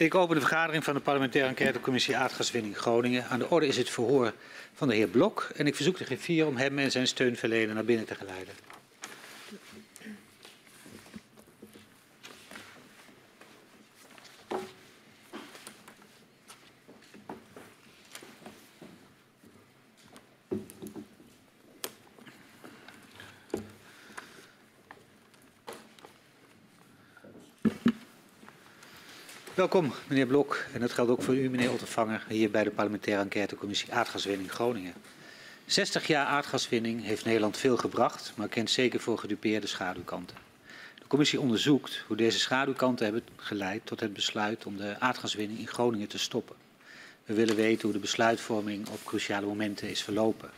Ik open de vergadering van de parlementaire enquêtecommissie aardgaswinning Groningen. Aan de orde is het verhoor van de heer Blok en ik verzoek de griffier om hem en zijn steunverlener naar binnen te geleiden. Welkom, meneer Blok. En dat geldt ook voor u, meneer Ottervanger, hier bij de parlementaire enquêtecommissie Aardgaswinning Groningen. 60 jaar aardgaswinning heeft Nederland veel gebracht, maar kent zeker voor gedupeerde schaduwkanten. De commissie onderzoekt hoe deze schaduwkanten hebben geleid tot het besluit om de aardgaswinning in Groningen te stoppen. We willen weten hoe de besluitvorming op cruciale momenten is verlopen.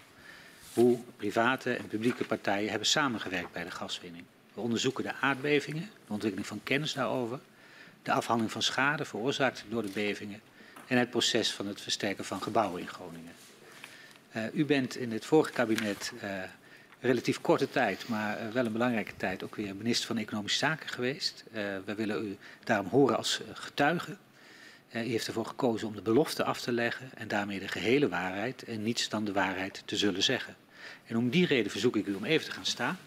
Hoe private en publieke partijen hebben samengewerkt bij de gaswinning. We onderzoeken de aardbevingen, de ontwikkeling van kennis daarover de afhandeling van schade veroorzaakt door de bevingen en het proces van het versterken van gebouwen in Groningen. Uh, u bent in het vorige kabinet uh, relatief korte tijd, maar uh, wel een belangrijke tijd, ook weer minister van Economische Zaken geweest. we willen u daarom horen als getuige. u heeft ervoor gekozen om de belofte af te leggen en daarmee de gehele waarheid en niets dan de waarheid te zullen zeggen. En om die reden verzoek ik u om even te gaan staan.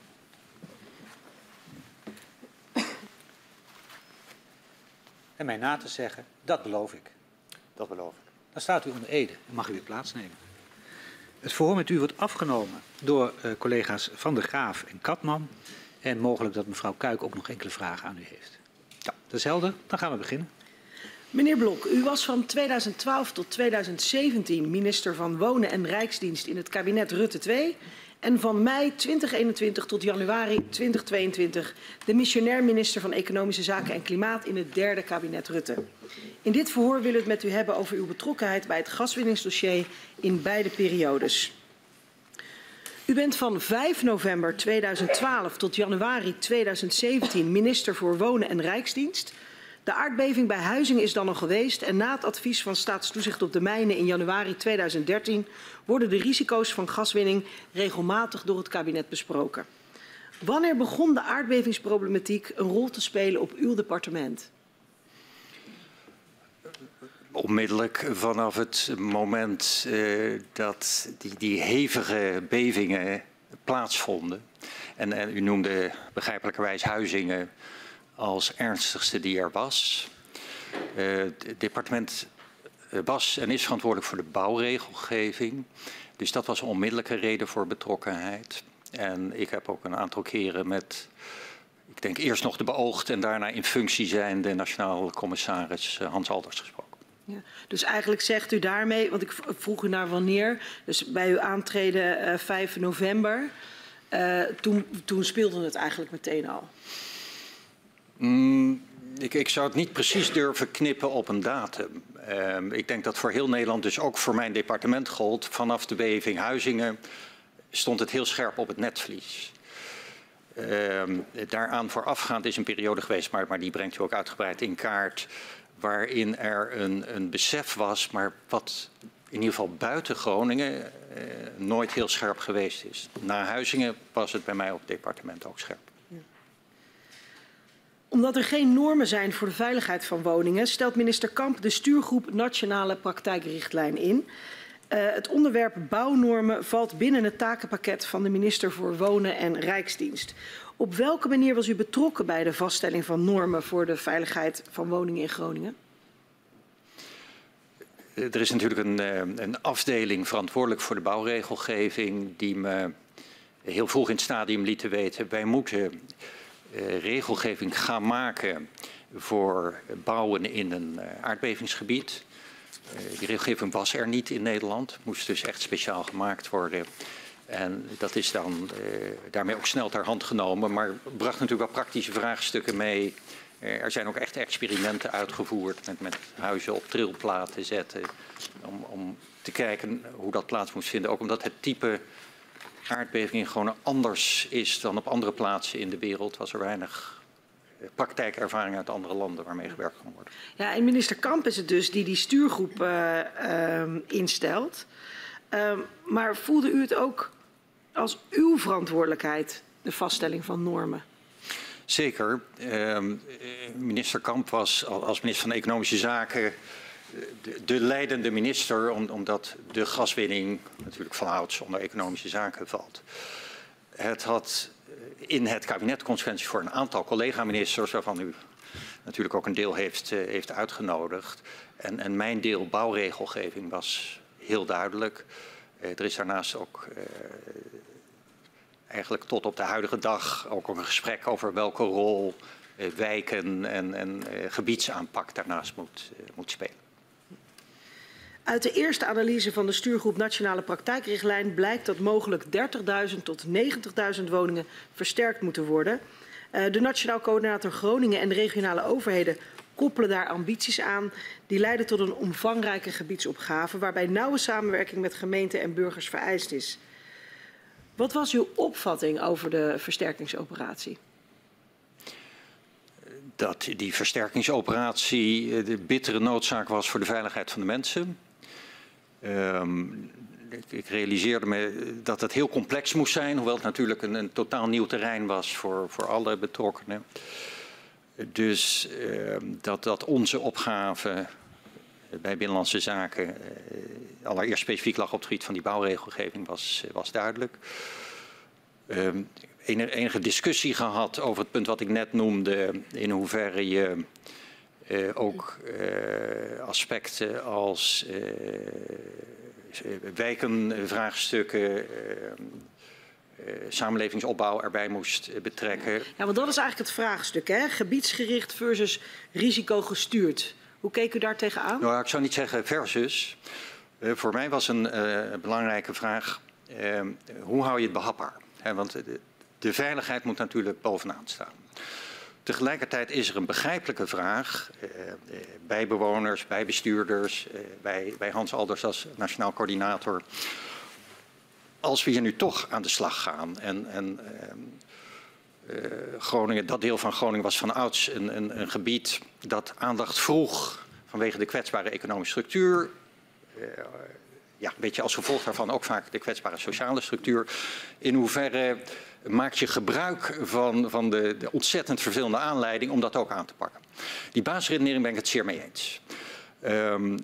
En mij na te zeggen, dat beloof ik. Dat beloof ik. Dan staat u onder Ede en mag u weer plaatsnemen. Het verhoor met u wordt afgenomen door uh, collega's Van der Graaf en Katman. En mogelijk dat mevrouw Kuik ook nog enkele vragen aan u heeft. Ja, dat is helder. Dan gaan we beginnen. Meneer Blok, u was van 2012 tot 2017 minister van Wonen en Rijksdienst in het kabinet Rutte 2 en van mei 2021 tot januari 2022 de missionair minister van Economische Zaken en Klimaat in het derde kabinet Rutte. In dit verhoor willen we het met u hebben over uw betrokkenheid bij het gaswinningsdossier in beide periodes. U bent van 5 november 2012 tot januari 2017 minister voor Wonen en Rijksdienst. De aardbeving bij Huizingen is dan al geweest en na het advies van Staatstoezicht op de Mijnen in januari 2013 worden de risico's van gaswinning regelmatig door het kabinet besproken. Wanneer begon de aardbevingsproblematiek een rol te spelen op uw departement? Onmiddellijk vanaf het moment uh, dat die, die, hevige bevingen plaatsvonden. En, en u noemde begrijpelijkerwijs Huizingen als ernstigste die er was. Uh, het departement eh, was en is verantwoordelijk voor de bouwregelgeving. Dus dat was een onmiddellijke reden voor betrokkenheid. En ik heb ook een aantal keren met, ik denk eerst nog de beoogd en daarna in functie zijnde nationaal commissaris eh, Hans Alders gesproken. Ja, dus eigenlijk zegt u daarmee, want ik vroeg u naar wanneer, dus bij uw aantreden uh, 5 november, toen, toen speelde het eigenlijk meteen al. Mm, ik, ik, zou het niet precies durven knippen op een datum. Uh, ik denk dat voor heel Nederland, dus ook voor mijn departement gold, vanaf de beving Huizingen stond het heel scherp op het netvlies. Uh, daaraan voorafgaand is een periode geweest, maar, maar, die brengt u ook uitgebreid in kaart, waarin er een, een besef was, maar wat in ieder geval buiten Groningen uh, nooit heel scherp geweest is. Na Huizingen was het bij mij op het departement ook scherp omdat er geen normen zijn voor de veiligheid van woningen, stelt minister Kamp de stuurgroep Nationale Praktijkrichtlijn in. Uh, het onderwerp bouwnormen valt binnen het takenpakket van de minister voor Wonen en Rijksdienst. Op welke manier was u betrokken bij de vaststelling van normen voor de veiligheid van woningen in Groningen? Er is natuurlijk een, eh, een afdeling verantwoordelijk voor de bouwregelgeving die me heel vroeg in het stadium liet weten wij moeten regelgeving gaan maken voor bouwen in een uh, aardbevingsgebied. Uh, die regelgeving was er niet in Nederland, moest dus echt speciaal gemaakt worden. En dat is dan daarmee ook snel ter hand genomen, maar bracht natuurlijk wel praktische vraagstukken mee. Er zijn ook echt experimenten uitgevoerd met, met huizen op trilplaten zetten. Om, om te kijken hoe dat plaats moest vinden. Ook omdat het type aardbeving in Groningen anders is dan op andere plaatsen in de wereld, was er weinig eh, praktijkervaring uit andere landen waarmee gewerkt kan worden. Ja, en minister Kamp is het dus die die stuurgroep uh, uh, instelt. Uh, maar voelde u het ook als uw verantwoordelijkheid, de vaststelling van normen? Zeker. Ehm, minister Kamp was als minister van Economische Zaken de, de leidende minister, omdat de gaswinning natuurlijk van ouds onder economische zaken valt. Het had in het kabinet consequenties voor een aantal collega-ministers, waarvan u natuurlijk ook een deel heeft, uh, heeft uitgenodigd. En, en, mijn deel bouwregelgeving was heel duidelijk. Uh, er is daarnaast ook eigenlijk tot op de huidige dag ook een gesprek over welke rol wijken en, en gebiedsaanpak daarnaast moet, moet spelen. Uit de eerste analyse van de stuurgroep Nationale Praktijkrichtlijn blijkt dat mogelijk 30.000 tot 90.000 woningen versterkt moeten worden. Uh, de Nationaal Coördinator Groningen en de regionale overheden koppelen daar ambities aan. Die leiden tot een omvangrijke gebiedsopgave waarbij nauwe samenwerking met gemeenten en burgers vereist is. Wat was uw opvatting over de versterkingsoperatie? Dat die versterkingsoperatie de bittere noodzaak was voor de veiligheid van de mensen. Um, ik, realiseerde me dat het heel complex moest zijn, hoewel het natuurlijk een, een totaal nieuw terrein was voor, voor alle betrokkenen. Dus uh, dat, dat onze opgave bij Binnenlandse Zaken uh, allereerst specifiek lag op het gebied van die bouwregelgeving was, was duidelijk. Um, enige discussie gehad over het punt wat ik net noemde, in hoeverre je uh, ook uh, aspecten als uh, wijkenvraagstukken, samenlevingsopbouw erbij moest betrekken. Ja, want dat is eigenlijk het vraagstuk, hè? gebiedsgericht versus risicogestuurd. Hoe keek u daar tegenaan? Nou, ik zou niet zeggen versus. voor mij was een belangrijke vraag, hoe hou je het behapbaar? want de, de veiligheid moet natuurlijk bovenaan staan. Tegelijkertijd is er een begrijpelijke vraag eh, bij bewoners, bij bestuurders, eh, bij, bij Hans Alders als nationaal coördinator. Als we hier nu toch aan de slag gaan en, en uh, Groningen, dat deel van Groningen was van ouds een, een, gebied dat aandacht vroeg vanwege de kwetsbare economische structuur. ja, een beetje als gevolg daarvan ook vaak de kwetsbare sociale structuur. In hoeverre maak je gebruik van, van de, de, ontzettend vervelende aanleiding om dat ook aan te pakken. Die basisredenering ben ik het zeer mee eens. Um,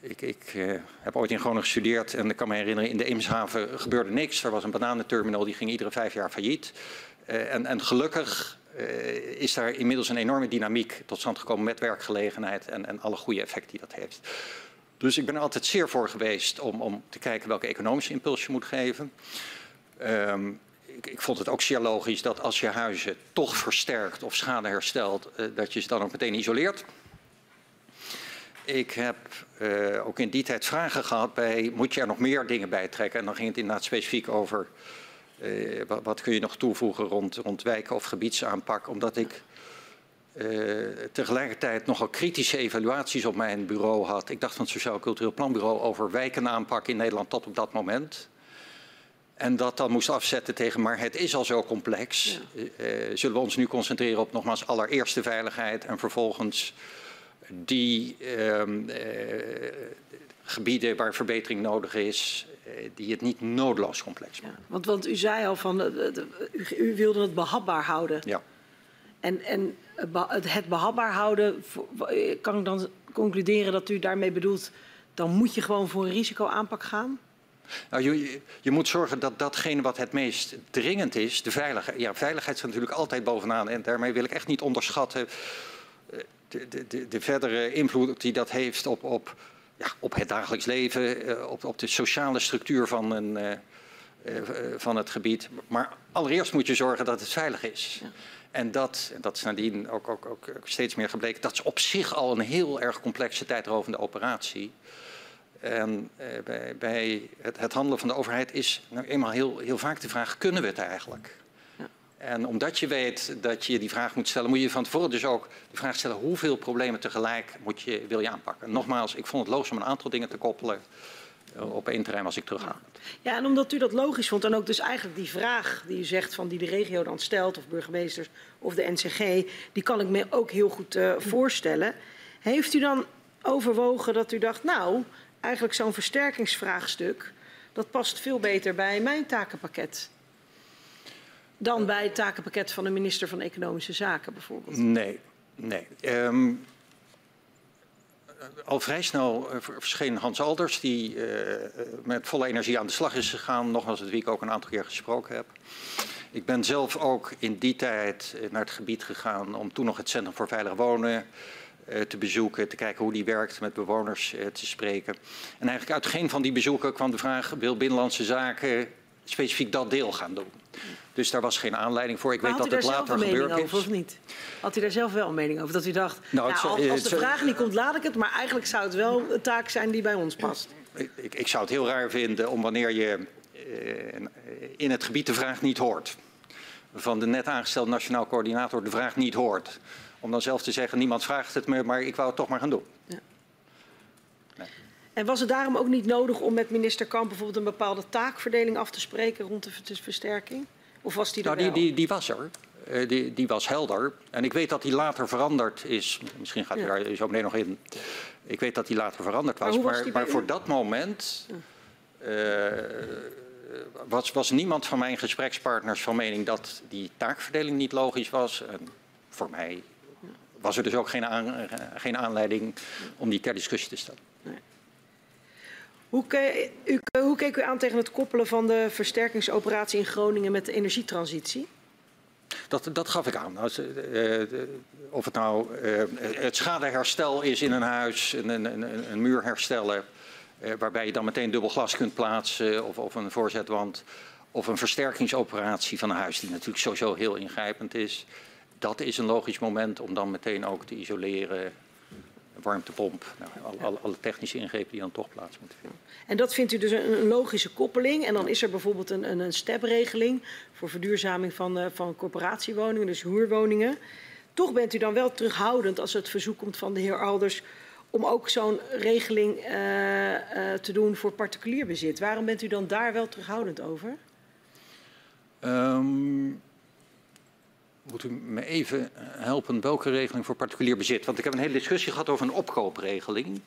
ik, ik uh, heb ooit in Groningen gestudeerd en ik kan me herinneren, in de Eemshaven gebeurde niks. Er was een bananenterminal, die ging iedere vijf jaar failliet. Uh, en, en, gelukkig uh, is daar inmiddels een enorme dynamiek tot stand gekomen met werkgelegenheid en, en alle goede effecten die dat heeft. Dus ik ben er altijd zeer voor geweest om, om te kijken welke economische impuls je moet geven. Um, ik, ik, vond het ook zeer logisch dat als je huizen toch versterkt of schade herstelt, uh, dat je ze dan ook meteen isoleert. Ik heb uh, ook in die tijd vragen gehad bij, moet je er nog meer dingen bij trekken? En dan ging het inderdaad specifiek over, wat, wat, kun je nog toevoegen rond, rond wijken of gebiedsaanpak? Omdat ik tegelijkertijd nogal kritische evaluaties op mijn bureau had. Ik dacht van het Sociaal Cultureel Planbureau over wijkenaanpak in Nederland tot op dat moment. En dat dan moest afzetten tegen, maar het is al zo complex. Ja. Uh, zullen we ons nu concentreren op nogmaals allereerste veiligheid en vervolgens die uh, uh, gebieden waar verbetering nodig is, die het niet noodloos complex maken. Ja, want, want u zei al van, u, u wilde het behapbaar houden. Ja. En, en het behapbaar houden, kan ik dan concluderen dat u daarmee bedoelt, dan moet je gewoon voor een risicoaanpak gaan? Nou, je, je, moet zorgen dat datgene wat het meest dringend is, de veiligheid. Ja, veiligheid staat natuurlijk altijd bovenaan. En daarmee wil ik echt niet onderschatten eh, de, de, de, de verdere invloed die dat heeft op, op, ja, op het dagelijks leven, eh, op, op de sociale structuur van, een, uh, van het gebied. Maar allereerst moet je zorgen dat het veilig is. Ja. En dat, en dat is nadien ook, ook, ook steeds meer gebleken, dat is op zich al een heel erg complexe tijdrovende operatie. En eh, bij, bij het, het, handelen van de overheid is nou eenmaal heel, heel vaak de vraag, kunnen we het eigenlijk? Ja. En omdat je weet dat je die vraag moet stellen, moet je van tevoren dus ook de vraag stellen, hoeveel problemen tegelijk moet je, wil je aanpakken? Nogmaals, ik vond het logisch om een aantal dingen te koppelen. Eh, op één terrein was ik teruggaan. Ja, en omdat u dat logisch vond en ook dus eigenlijk die vraag die u zegt van die de regio dan stelt, of burgemeesters of de NCG, die kan ik me ook heel goed uh, voorstellen. Heeft u dan overwogen dat u dacht, nou, eigenlijk zo'n versterkingsvraagstuk, dat past veel beter bij mijn takenpakket. dan bij het takenpakket van de minister van Economische Zaken bijvoorbeeld? Nee, nee. Um, al vrij snel eh, verscheen Hans Alders, die uh, met volle energie aan de slag is gegaan. Nogmaals, het wie ik ook een aantal keer gesproken heb. Ik ben zelf ook in die tijd naar het gebied gegaan om toen nog het Centrum voor Veilig Wonen te bezoeken, te kijken hoe die werkt, met bewoners uh, te spreken. En eigenlijk uit geen van die bezoeken kwam de vraag, wil Binnenlandse Zaken specifiek dat deel gaan doen? Dus daar was geen aanleiding voor. Ik maar weet dat het later gebeurd over, is. Of niet? Had u daar zelf wel een mening over? Dat u dacht, nou, nou, als, als, de vraag niet komt, laat ik het. Maar eigenlijk zou het wel een taak zijn die bij ons past. Ik, ik, ik zou het heel raar vinden om wanneer je uh, in het gebied de vraag niet hoort. Van de net aangestelde nationaal coördinator de vraag niet hoort. Om dan zelf te zeggen, niemand vraagt het me, maar ik wou het toch maar gaan doen. Ja. Nee. En was het daarom ook niet nodig om met minister Kamp bijvoorbeeld een bepaalde taakverdeling af te spreken rond de versterking? Of was die er nou, die, die, die, was er. Uh, die, die, was helder. En ik weet dat die later veranderd is. Misschien gaat u ja. daar zo meteen nog in. Ik weet dat die later veranderd was. Maar, was maar, maar voor dat moment uh, was, was niemand van mijn gesprekspartners van mening dat die taakverdeling niet logisch was. En voor mij was er dus ook geen, aan, geen aanleiding om die ter discussie te stellen. Nee. Hoe, ke u, hoe, keek u aan tegen het koppelen van de versterkingsoperatie in Groningen met de energietransitie? Dat, dat gaf ik aan. Als, uh, of het nou het schadeherstel is in een huis, een, een, een, een muur herstellen, waarbij je dan meteen dubbel glas kunt plaatsen of, of een voorzetwand, of een versterkingsoperatie van een huis, die natuurlijk sowieso heel ingrijpend is dat is een logisch moment om dan meteen ook te isoleren. Warmtepomp, nou, alle, alle, technische ingrepen die dan toch plaats moeten vinden. En dat vindt u dus een, een logische koppeling. En dan is er bijvoorbeeld een, een, een stepregeling voor verduurzaming van, uh, van corporatiewoningen, dus huurwoningen. Toch bent u dan wel terughoudend als het verzoek komt van de heer Alders om ook zo'n regeling uh, uh, te doen voor particulier bezit. Waarom bent u dan daar wel terughoudend over? Um, moet u me even helpen welke regeling voor particulier bezit? Want ik heb een hele discussie gehad over een opkoopregeling.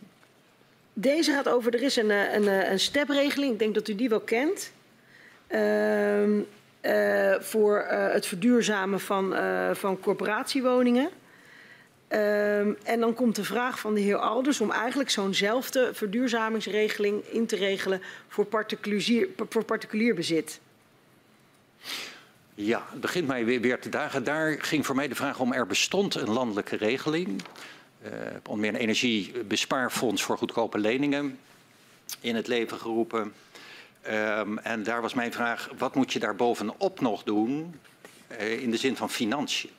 Deze gaat over, er is een, een, een stepregeling, ik denk dat u die wel kent. Uh, uh, voor uh, het verduurzamen van, van corporatiewoningen. Ehm, en dan komt de vraag van de heer Alders om eigenlijk zo'nzelfde verduurzamingsregeling in te regelen voor particulier, voor particulier bezit. Ja, het begint mij weer, te dagen. Daar ging voor mij de vraag om, er bestond een landelijke regeling. Uh, meer een energiebespaarfonds voor goedkope leningen in het leven geroepen. Um, en daar was mijn vraag, wat moet je daar bovenop nog doen uh, in de zin van financiën?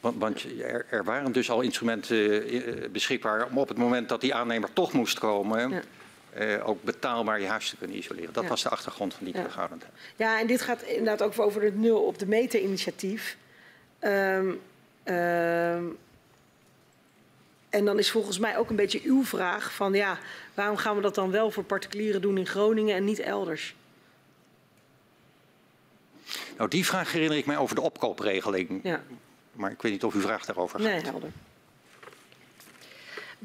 Want, want er, er, waren dus al instrumenten uh, beschikbaar om op het moment dat die aannemer toch moest komen... Ja uh, ook betaalbaar je huis te kunnen isoleren. Dat ja. was de achtergrond van die ja. terughoudendheid. Ja, en dit gaat inderdaad ook over het nul op de meter initiatief. Um, um, en dan is volgens mij ook een beetje uw vraag van ja, waarom gaan we dat dan wel voor particulieren doen in Groningen en niet elders? Nou, die vraag herinner ik mij over de opkoopregeling. Ja. Maar ik weet niet of uw vraag daarover gaat. Nee, helder.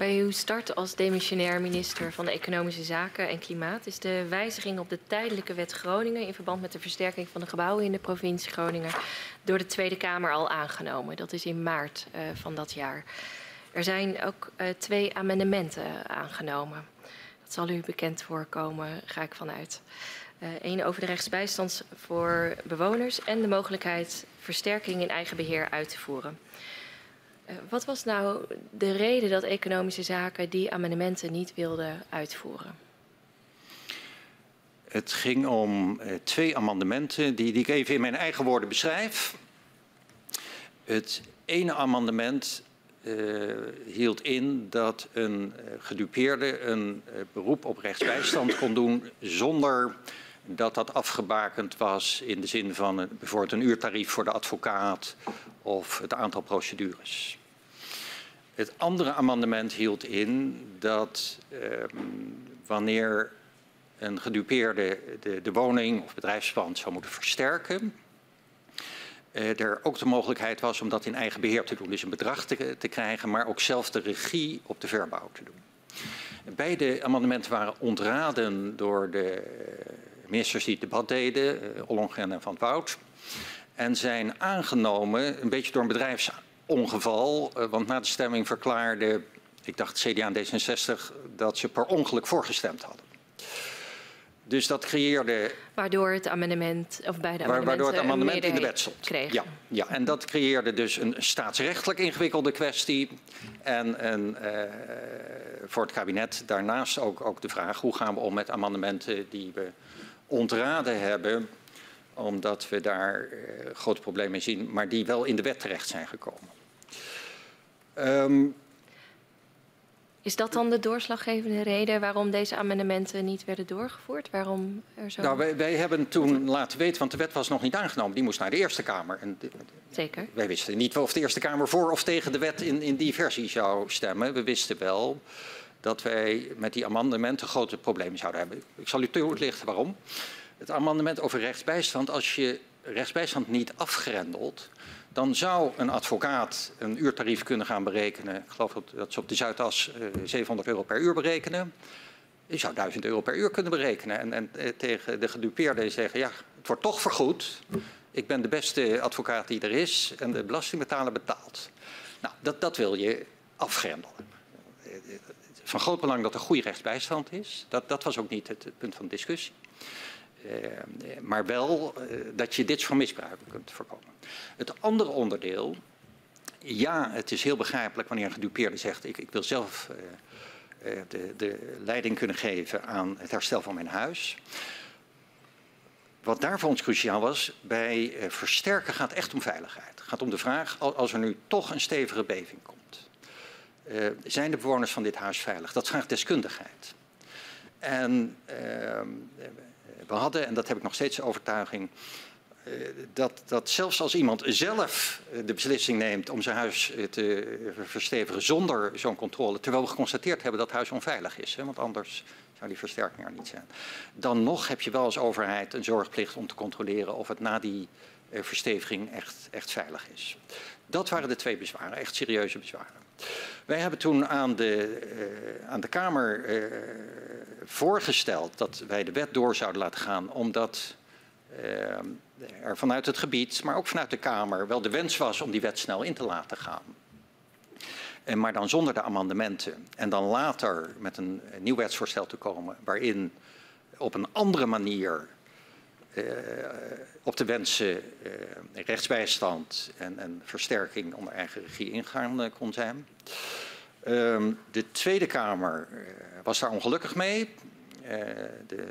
Bij uw start als demissionair minister van de Economische Zaken en Klimaat is de wijziging op de tijdelijke wet Groningen in verband met de versterking van de gebouwen in de provincie Groningen door de Tweede Kamer al aangenomen. Dat is in maart uh, van dat jaar. Er zijn ook uh, twee amendementen aangenomen. Dat zal u bekend voorkomen, ga ik vanuit. Eén uh, over de rechtsbijstand voor bewoners en de mogelijkheid versterking in eigen beheer uit te voeren. Uh, wat was nou de reden dat economische zaken die amendementen niet wilden uitvoeren? Het ging om uh, twee amendementen die, die ik even in mijn eigen woorden beschrijf. Het ene amendement uh, hield in dat een gedupeerde een beroep op rechtsbijstand kon doen zonder dat dat afgebakend was in de zin van bijvoorbeeld een uurtarief voor de advocaat of het aantal procedures. Het andere amendement hield in dat um, wanneer een gedupeerde de, de woning of bedrijfspand zou moeten versterken, uh, er ook de mogelijkheid was om dat in eigen beheer te doen. Dus een bedrag te, te krijgen, maar ook zelf de regie op de verbouw te doen. Beide amendementen waren ontraden door de ministers die het debat deden, uh, Ollongren en Van Woud. En zijn aangenomen, een beetje door een bedrijfsongeval, uh, want na de stemming verklaarde, ik dacht CDA en D66, dat ze per ongeluk voorgestemd hadden. Dus dat creëerde... Waardoor het amendement, of bij de amendementen Waardoor het amendement in de wet stond. Kreeg. Ja, ja, en dat creëerde dus een staatsrechtelijk ingewikkelde kwestie. En een, uh, voor het kabinet daarnaast ook, ook de vraag... hoe gaan we om met amendementen die we ontraden hebben... omdat we daar uh, grote problemen in zien... maar die wel in de wet terecht zijn gekomen. Um, is dat dan de doorslaggevende reden waarom deze amendementen niet werden doorgevoerd? Waarom er zo... Nou, wij, wij, hebben toen laten weten, want de wet was nog niet aangenomen. Die moest naar de Eerste Kamer. En de, Zeker. Wij wisten niet of de Eerste Kamer voor of tegen de wet in, in die versie zou stemmen. We wisten wel dat wij met die amendementen grote problemen zouden hebben. Ik zal u toelichten waarom. Het amendement over rechtsbijstand, als je rechtsbijstand niet afgrendelt, dan zou een advocaat een uurtarief kunnen gaan berekenen. Ik geloof dat ze op de Zuidas uh, 700 euro per uur berekenen. Je zou 1000 euro per uur kunnen berekenen. En, en uh, tegen de gedupeerde zeggen, ja, het wordt toch vergoed. Ik ben de beste advocaat die er is en de belastingbetaler betaalt. Nou, dat, dat wil je afgrendelen. Van groot belang dat er goede rechtsbijstand is. Dat, dat was ook niet het, punt van discussie. Uh, maar wel uh, dat je dit soort misbruiken kunt voorkomen. Het andere onderdeel, ja, het is heel begrijpelijk wanneer een gedupeerde zegt: ik, ik wil zelf uh, de, de, leiding kunnen geven aan het herstel van mijn huis. Wat daar voor ons cruciaal was, bij versterken gaat echt om veiligheid. Het gaat om de vraag, als er nu toch een stevige beving komt, zijn de bewoners van dit huis veilig? Dat vraagt deskundigheid. En ehm, we hadden, en dat heb ik nog steeds de overtuiging, uh, dat, dat zelfs als iemand zelf de beslissing neemt om zijn huis te verstevigen zonder zo'n controle, terwijl we geconstateerd hebben dat het huis onveilig is, hè, want anders zou die versterking er niet zijn, dan nog heb je wel als overheid een zorgplicht om te controleren of het na die versteviging echt, echt veilig is. Dat waren de twee bezwaren, echt serieuze bezwaren. Wij hebben toen aan de, uh, aan de Kamer uh, voorgesteld dat wij de wet door zouden laten gaan, omdat uh, er vanuit het gebied, maar ook vanuit de Kamer, wel de wens was om die wet snel in te laten gaan. En maar dan zonder de amendementen. En dan later met een, nieuw wetsvoorstel te komen waarin op een andere manier op de wensen uh, rechtsbijstand en, en, versterking onder eigen regie ingaan uh, kon zijn. Um, de Tweede Kamer was daar ongelukkig mee. De,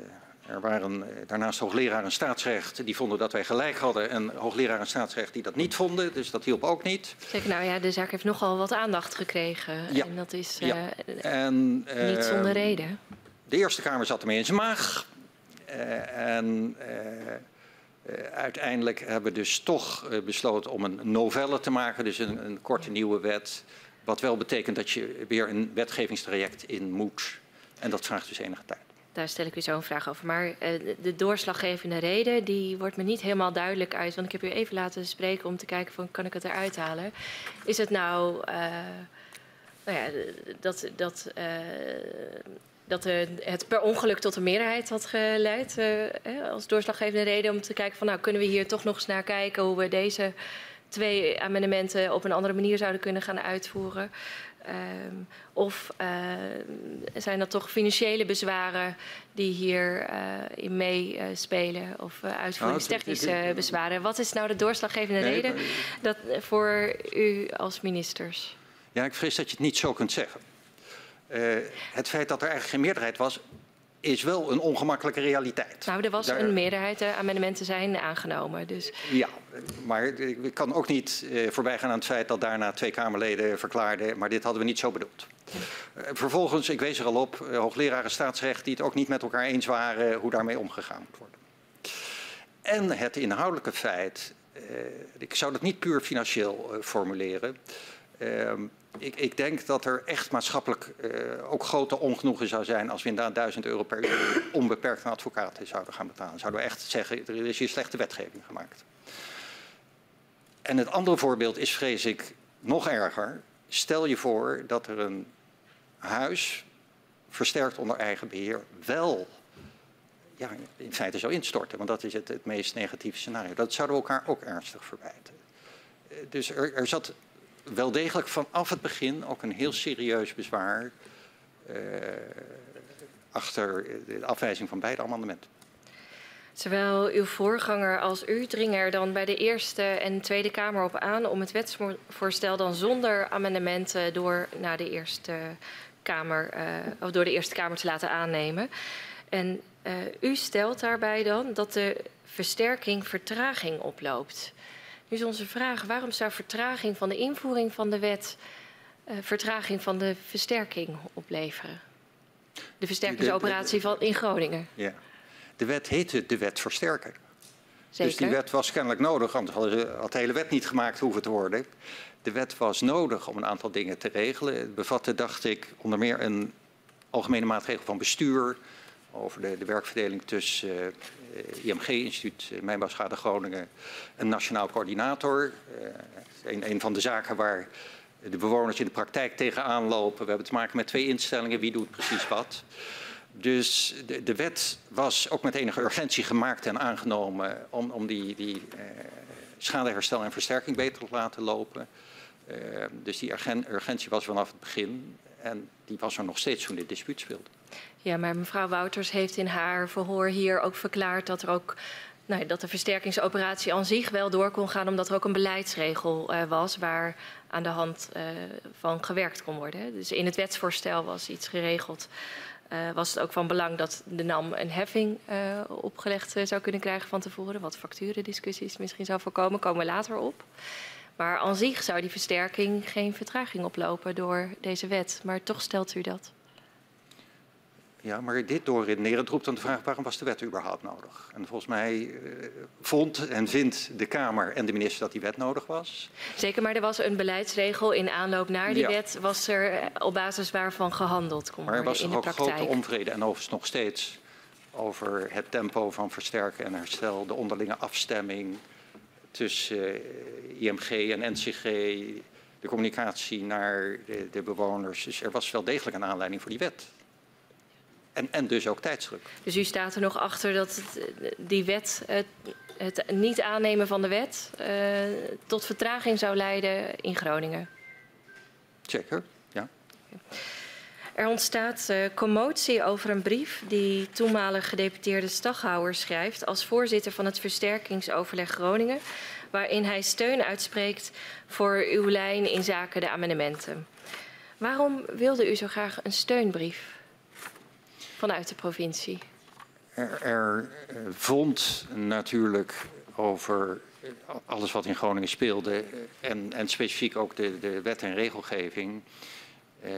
er waren daarnaast hoogleraar en staatsrecht die vonden dat wij gelijk hadden en hoogleraar en staatsrecht die dat niet vonden, dus dat hielp ook niet. Zeker, nou ja, de zaak heeft nogal wat aandacht gekregen ja. en dat is ja. en, niet zonder reden. De Eerste Kamer zat ermee in zijn maag. Uh, en uh, uh, uiteindelijk hebben we dus toch besloten om een novelle te maken, dus een, een, korte nieuwe wet. Wat wel betekent dat je weer een wetgevingstraject in moet. En dat vraagt dus enige tijd. Daar stel ik u zo een vraag over. Maar de doorslaggevende reden, die wordt me niet helemaal duidelijk uit. Want ik heb u even laten spreken om te kijken van, kan ik het eruit halen? Is het nou, nou ja, dat... dat dat het per ongeluk tot een meerderheid had geleid uh, als doorslaggevende reden om te kijken van nou kunnen we hier toch nog eens naar kijken hoe we deze twee amendementen op een andere manier zouden kunnen gaan uitvoeren. Um, of uh, zijn dat toch financiële bezwaren die hierin uh, meespelen? Uh, of uitvoeringstechnische bezwaren? Wat is nou de doorslaggevende nee, reden dat, voor u als ministers? Ja, ik vrees dat je het niet zo kunt zeggen. Uh, het feit dat er eigenlijk geen meerderheid was, is wel een ongemakkelijke realiteit. Nou, er was Daar... een meerderheid, de amendementen zijn aangenomen. Dus... Ja, maar ik kan ook niet uh, voorbij gaan aan het feit dat daarna twee Kamerleden verklaarden, maar dit hadden we niet zo bedoeld. Uh, vervolgens, ik wees er al op, uh, hoogleraren staatsrecht die het ook niet met elkaar eens waren hoe daarmee omgegaan moet worden. En het inhoudelijke feit, ik zou dat niet puur financieel formuleren, ehm, ik, ik, denk dat er echt maatschappelijk uh, ook grote ongenoegen zou zijn als we inderdaad 1000 euro per uur onbeperkt aan advocaten zouden gaan betalen. Zouden we echt zeggen, er is hier slechte wetgeving gemaakt. En het andere voorbeeld is, vrees ik, nog erger. Stel je voor dat er een huis, versterkt onder eigen beheer, wel ja, in feite zou instorten. Want dat is het, het meest negatieve scenario. Dat zouden we elkaar ook ernstig verwijten. Eh, dus er, er zat wel degelijk vanaf het begin ook een heel serieus bezwaar uh, achter de afwijzing van beide amendementen. Zowel uw voorganger als u dringen er dan bij de Eerste en Tweede Kamer op aan om het wetsvoorstel dan zonder amendementen door, naar de Eerste Kamer, uh, of door de Eerste Kamer te laten aannemen. En uh, u stelt daarbij dan dat de versterking vertraging oploopt. Nu is onze vraag, waarom zou vertraging van de invoering van de wet uh, vertraging van de versterking opleveren? De versterkingsoperatie van, in Groningen. Ja. De wet heette de wet versterken. Zeker. Dus die wet was kennelijk nodig, anders had de hele wet niet gemaakt hoeven te worden. De wet was nodig om een aantal dingen te regelen. Het bevatte, dacht ik, onder meer een algemene maatregel van bestuur over de, de werkverdeling tussen uh, eh, IMG, Instituut Mijnbouwschade Groningen, een nationaal coördinator. Uh, een, van de zaken waar de bewoners in de praktijk tegenaan lopen. We hebben te maken met twee instellingen, wie doet precies wat. Dus de, de, wet was ook met enige urgentie gemaakt en aangenomen om, om die, die schadeherstel en versterking beter te laten lopen. Dus die urgentie was vanaf het begin en die was er nog steeds toen dit dispuut speelde. Ja, maar mevrouw Wouters heeft in haar verhoor hier ook verklaard dat er ook nou, dat de versterkingsoperatie aan zich wel door kon gaan, omdat er ook een beleidsregel uh, was waar aan de hand uh, van gewerkt kon worden. Dus in het wetsvoorstel was iets geregeld. Uh, was het ook van belang dat de NAM een heffing opgelegd zou kunnen krijgen van tevoren, wat facturendiscussies misschien zou voorkomen, komen we later op. Maar aan zich zou die versterking geen vertraging oplopen door deze wet. Maar toch stelt u dat. Ja, maar dit doorredenerend roept dan de vraag waarom was de wet überhaupt nodig? En volgens mij uh, vond en vindt de Kamer en de minister dat die wet nodig was. Zeker, maar er was een beleidsregel in aanloop naar die ja. wet, was er eh, op basis waarvan gehandeld kon maar er was in er ook grote onvrede en overigens nog steeds over het tempo van versterken en herstel, de onderlinge afstemming tussen uh, IMG en NCG, de communicatie naar de, de bewoners. Dus er was wel degelijk een aanleiding voor die wet. En, en dus ook tijdsdruk. Dus u staat er nog achter dat het, die wet, het, het, niet aannemen van de wet, uh, tot vertraging zou leiden in Groningen? Zeker, ja. Er ontstaat uh, commotie over een brief die toenmalig gedeputeerde Staghouwer schrijft als voorzitter van het versterkingsoverleg Groningen, waarin hij steun uitspreekt voor uw lijn in zaken de amendementen. Waarom wilde u zo graag een steunbrief? Vanuit de provincie? Er, er eh, vond natuurlijk over alles wat in Groningen speelde eh, en, en specifiek ook de, de wet en regelgeving eh,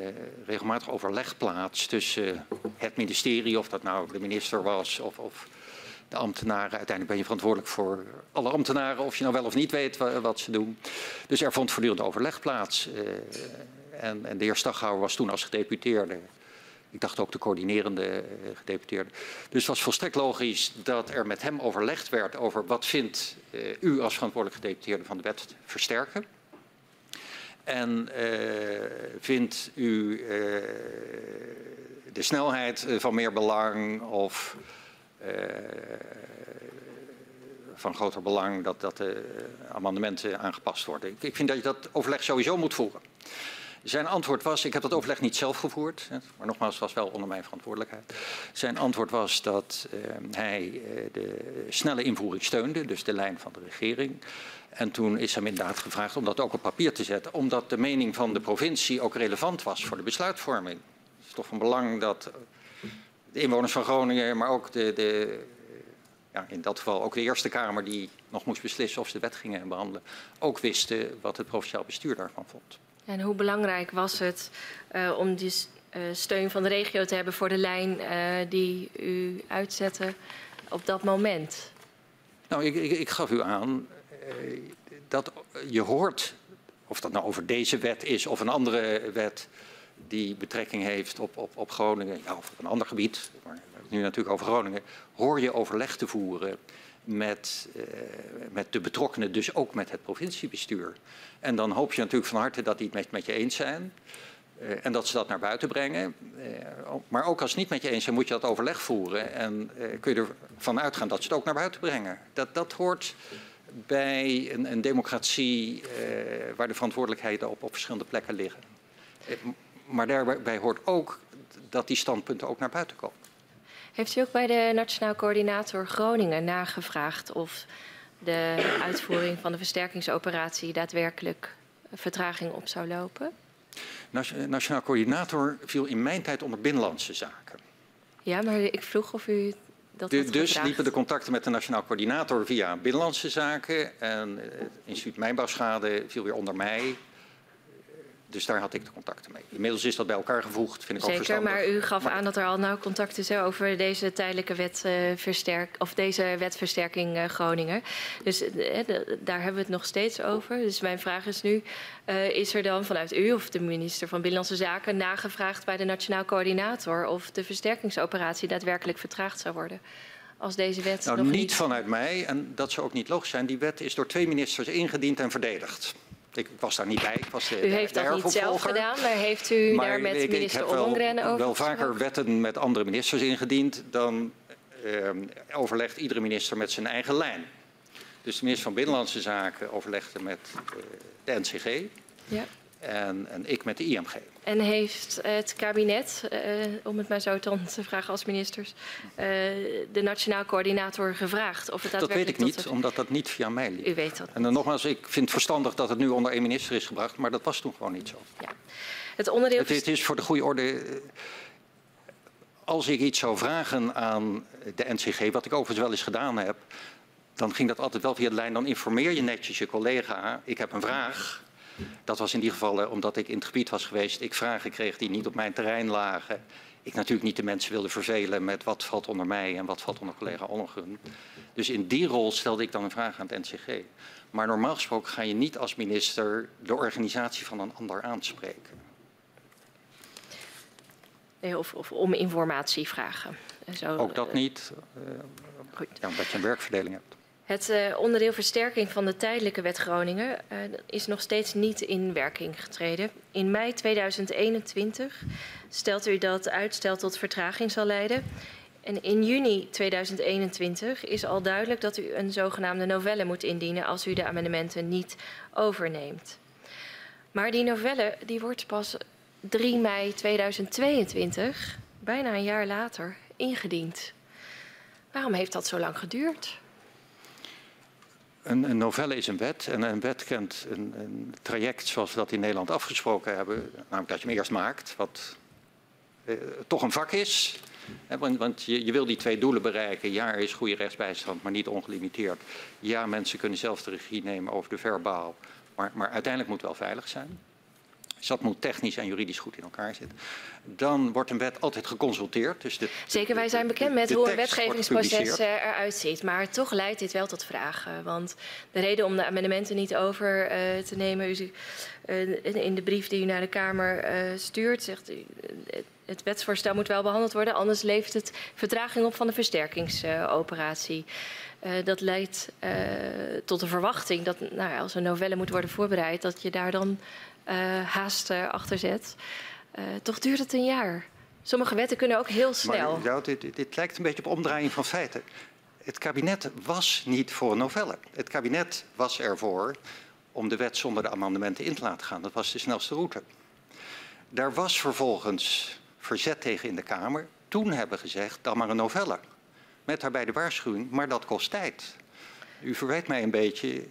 regelmatig overleg plaats tussen het ministerie, of dat nou de minister was of, of de ambtenaren. Uiteindelijk ben je verantwoordelijk voor alle ambtenaren, of je nou wel of niet weet wat, ze doen. Dus er vond voortdurend overleg plaats. Uh, en, en, de heer Staghouwer was toen als gedeputeerde ik dacht ook de coördinerende uh, gedeputeerde. Dus het was volstrekt logisch dat er met hem overlegd werd over wat vindt uh, u als verantwoordelijk gedeputeerde van de wet versterken. En uh, vindt u de snelheid van meer belang of van groter belang dat, dat de amendementen aangepast worden? Ik vind dat je dat overleg sowieso moet voeren. Zijn antwoord was, ik heb dat overleg niet zelf gevoerd, maar nogmaals, was wel onder mijn verantwoordelijkheid. Zijn antwoord was dat uh, hij uh, de snelle invoering steunde, dus de lijn van de regering. En toen is hem inderdaad gevraagd om dat ook op papier te zetten, omdat de mening van de provincie ook relevant was voor de besluitvorming. Het is toch van belang dat de inwoners van Groningen, maar ook de, de ja, in dat geval ook de Eerste Kamer die nog moest beslissen of ze de wet gingen behandelen, ook wisten wat het provinciaal bestuur daarvan vond. En hoe belangrijk was het uh, om die uh, steun van de regio te hebben voor de lijn uh, die u uitzette op dat moment? Nou, ik, ik, ik gaf u aan dat je hoort, of dat nou over deze wet is of een andere wet die betrekking heeft op, op, op Groningen, of op een ander gebied, maar nu natuurlijk over Groningen, hoor je overleg te voeren met, uh, met de betrokkenen, dus ook met het provinciebestuur. En dan hoop je natuurlijk van harte dat die het met, je eens zijn. en dat ze dat naar buiten brengen. maar ook als het niet met je eens zijn, moet je dat overleg voeren. En kun je ervan uitgaan dat ze het ook naar buiten brengen. Dat, dat hoort bij een, een democratie waar de verantwoordelijkheden op, op verschillende plekken liggen. maar daarbij hoort ook dat die standpunten ook naar buiten komen. Heeft u ook bij de Nationaal Coördinator Groningen nagevraagd of de uitvoering van de versterkingsoperatie daadwerkelijk vertraging op zou lopen? Nationaal Coördinator viel in mijn tijd onder Binnenlandse Zaken. Ja, maar ik vroeg of u dat de, Dus liepen de contacten met de Nationaal Coördinator via Binnenlandse Zaken en het instituut Mijnbouwschade viel weer onder mij. Dus daar had ik de contacten mee. Inmiddels is dat bij elkaar gevoegd, vind ik Zeker, ook verstandig. maar u gaf aan dat er al nauw contacten zijn over deze tijdelijke wetversterk, uh, of deze wetversterking uh, Groningen. Dus uh, daar hebben we het nog steeds over. Dus mijn vraag is nu, uh, is er dan vanuit u of de minister van Binnenlandse Zaken nagevraagd bij de Nationaal Coördinator of de versterkingsoperatie daadwerkelijk vertraagd zou worden? Als deze wet nou, nog niet, niet vanuit mij, en dat zou ook niet logisch zijn. Die wet is door twee ministers ingediend en verdedigd. Ik, was daar niet bij. Ik was de, u heeft dat niet zelf gedaan, maar heeft u maar daar met ik, minister ik heb Ollongren wel, over wel vaker wetten met andere ministers ingediend. Dan uh, overlegt iedere minister met zijn eigen lijn. Dus de minister van Binnenlandse Zaken overlegde met uh, de NCG. Ja. En, en, ik met de IMG. En heeft het kabinet, uh, om het maar zo dan te vragen als ministers, uh, de nationaal coördinator gevraagd of het Dat weet ik niet, omdat dat niet via mij liep. U weet dat. En dan nogmaals, ik vind het verstandig dat het nu onder één minister is gebracht, maar dat was toen gewoon niet zo. Ja. Het onderdeel. Het, het is voor de goede orde. Als ik iets zou vragen aan de NCG, wat ik overigens wel eens gedaan heb, dan ging dat altijd wel via de lijn. Dan informeer je netjes je collega. Ik heb een vraag. Dat was in die gevallen omdat ik in het gebied was geweest. Ik vragen kreeg die niet op mijn terrein lagen. Ik natuurlijk niet de mensen wilde vervelen met wat valt onder mij en wat valt onder collega Ollengren. Dus in die rol stelde ik dan een vraag aan het NCG. Maar normaal gesproken ga je niet als minister de organisatie van een ander aanspreken. Nee, of, of, om informatie vragen. Zo, Ook dat niet, uh, ja, omdat je een werkverdeling hebt. Het uh, onderdeel versterking van de tijdelijke wet Groningen uh, is nog steeds niet in werking getreden. In mei 2021 stelt u dat uitstel tot vertraging zal leiden. En in juni 2021 is al duidelijk dat u een zogenaamde novelle moet indienen als u de amendementen niet overneemt. Maar die novelle die wordt pas 3 mei 2022, bijna een jaar later, ingediend. Waarom heeft dat zo lang geduurd? Een, een, novelle is een wet en een wet kent een, een, traject zoals we dat in Nederland afgesproken hebben. Namelijk dat je hem eerst maakt, wat eh, toch een vak is. Want, want je, je, wil die twee doelen bereiken. Ja, er is goede rechtsbijstand, maar niet ongelimiteerd. Ja, mensen kunnen zelf de regie nemen over de verbaal. Maar, maar uiteindelijk moet het wel veilig zijn. Dus dat moet technisch en juridisch goed in elkaar zitten. Dan wordt een wet altijd geconsulteerd. Dus de, Zeker, wij zijn bekend met hoe een wetgevingsproces eruit ziet. Maar toch leidt dit wel tot vragen. Want de reden om de amendementen niet over uh, te nemen... U, uh, in de brief die u naar de Kamer uh, stuurt... zegt u, het wetsvoorstel moet wel behandeld worden... anders levert het vertraging op van de versterkingsoperatie. dat leidt tot de verwachting dat nou als een novelle moet worden voorbereid... dat je daar dan uh, haast uh, achter zet. Uh, toch duurt het een jaar. Sommige wetten kunnen ook heel snel. Maar, dit, dit, lijkt een beetje op omdraaiing van feiten. Het kabinet was niet voor een novelle. Het kabinet was ervoor om de wet zonder de amendementen in te laten gaan. Dat was de snelste route. Daar was vervolgens verzet tegen in de Kamer. Toen hebben gezegd, dan maar een novelle. Met daarbij de waarschuwing, maar dat kost tijd. U verwijt mij een beetje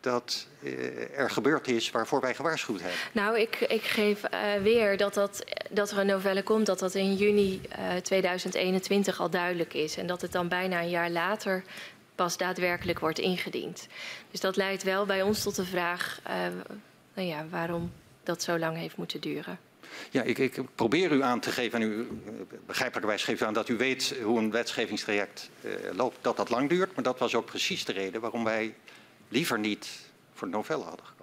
dat uh, er gebeurd is waarvoor wij gewaarschuwd hebben? Nou, ik, ik geef uh, weer dat, dat, dat er een novelle komt, dat dat in juni uh, 2021 al duidelijk is. En dat het dan bijna een jaar later pas daadwerkelijk wordt ingediend. Dus dat leidt wel bij ons tot de vraag nou ja, waarom dat zo lang heeft moeten duren. Ja, ik, ik, probeer u aan te geven, en u begrijpelijkerwijs geeft u aan dat u weet hoe een wetgevingstraject loopt, dat dat lang duurt. Maar dat was ook precies de reden waarom wij liever niet voor de novelle hadden gekozen.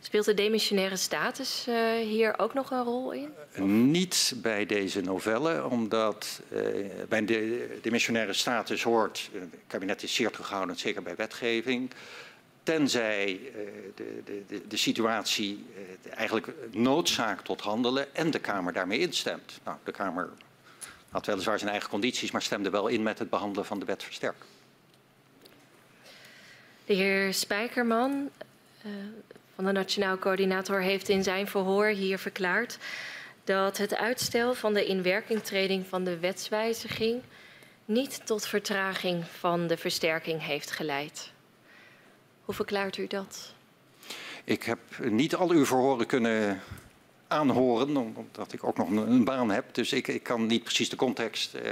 Speelt de demissionaire status uh, hier ook nog een rol in? Uh, niet bij deze novelle, omdat uh, bij de demissionaire status hoort, het kabinet is zeer terughoudend, zeker bij wetgeving, tenzij de, de, de, situatie eigenlijk noodzaak tot handelen en de Kamer daarmee instemt. Nou, de Kamer had weliswaar zijn eigen condities, maar stemde wel in met het behandelen van de wet versterk. De heer Spijkerman uh, van de Nationaal Coördinator heeft in zijn verhoor hier verklaard dat het uitstel van de inwerkingtreding van de wetswijziging niet tot vertraging van de versterking heeft geleid. Hoe verklaart u dat? Ik heb niet al uw verhoren kunnen aanhoren, omdat ik ook nog een, baan heb. Dus ik, ik kan niet precies de context uh,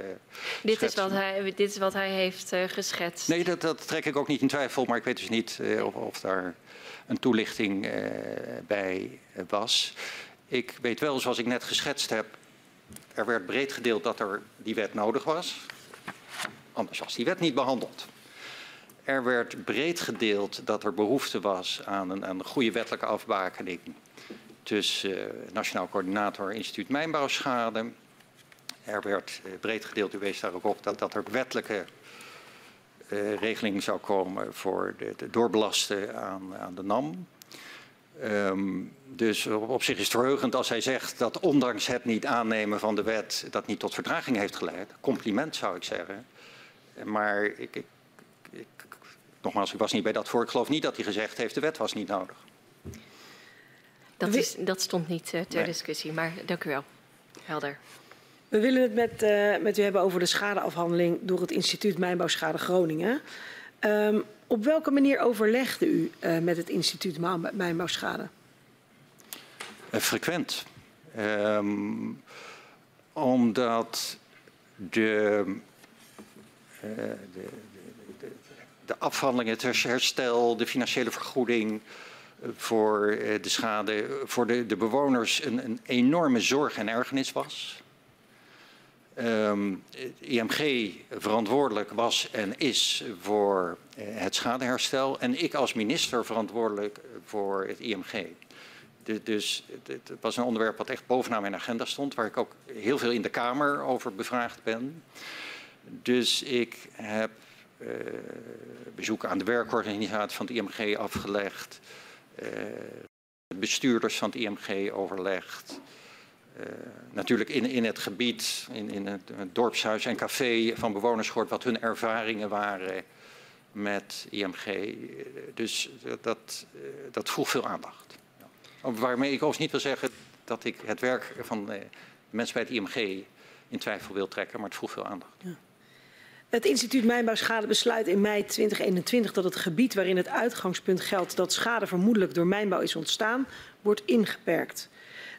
dit is, wat hij, dit is wat hij heeft uh, geschetst. Nee, dat, dat, trek ik ook niet in twijfel, maar ik weet dus niet uh, of, of, daar een toelichting bij was. Ik weet wel, zoals ik net geschetst heb, er werd breed gedeeld dat er die wet nodig was. Anders was die wet niet behandeld. Er werd breed gedeeld dat er behoefte was aan een, aan een goede wettelijke afbakening tussen uh, Nationaal Coördinator Instituut Mijnbouwschade. Er werd uh, breed gedeeld, u wees daar ook op, dat, dat er wettelijke uh, regeling zou komen voor de doorbelasten aan, aan de NAM. Um, dus op, op, zich is het verheugend als hij zegt dat ondanks het niet aannemen van de wet dat niet tot vertraging heeft geleid. Compliment zou ik zeggen. Maar ik, ik, ik, nogmaals, ik was niet bij dat voor. Ik geloof niet dat hij gezegd heeft de wet was niet nodig. Dat, is, dat stond niet uh, ter nee. discussie, maar dank u wel. Helder. We willen het met, uh, met u hebben over de schadeafhandeling door het instituut Mijnbouwschade Groningen. Um, op welke manier overlegde u uh, met het instituut Mijnbouwschade? frequent. Um, omdat de, de, de, de afhandeling, het herstel, de financiële vergoeding, voor eh, de schade voor de, de bewoners een, een, enorme zorg en ergernis was. Um, IMG verantwoordelijk was en is voor uh, het schadeherstel en ik als minister verantwoordelijk voor het IMG. Dus het was een onderwerp wat echt bovenaan mijn agenda stond, waar ik ook heel veel in de Kamer over bevraagd ben. Dus ik heb uh, bezoeken aan de werkorganisatie van het IMG afgelegd. Uh, bestuurders van het IMG overlegd. Uh, natuurlijk in, in het gebied, in, in het, dorpshuis en café van bewoners gehoord wat hun ervaringen waren met IMG. Dus dat, uh, dat vroeg veel aandacht. Ja. Waarmee ik overigens niet wil zeggen dat ik het werk van mensen bij het IMG in twijfel wil trekken, maar het vroeg veel aandacht. Ja. Het instituut Mijnbouwschade besluit in mei 2021 dat het gebied waarin het uitgangspunt geldt dat schade vermoedelijk door mijnbouw is ontstaan, wordt ingeperkt.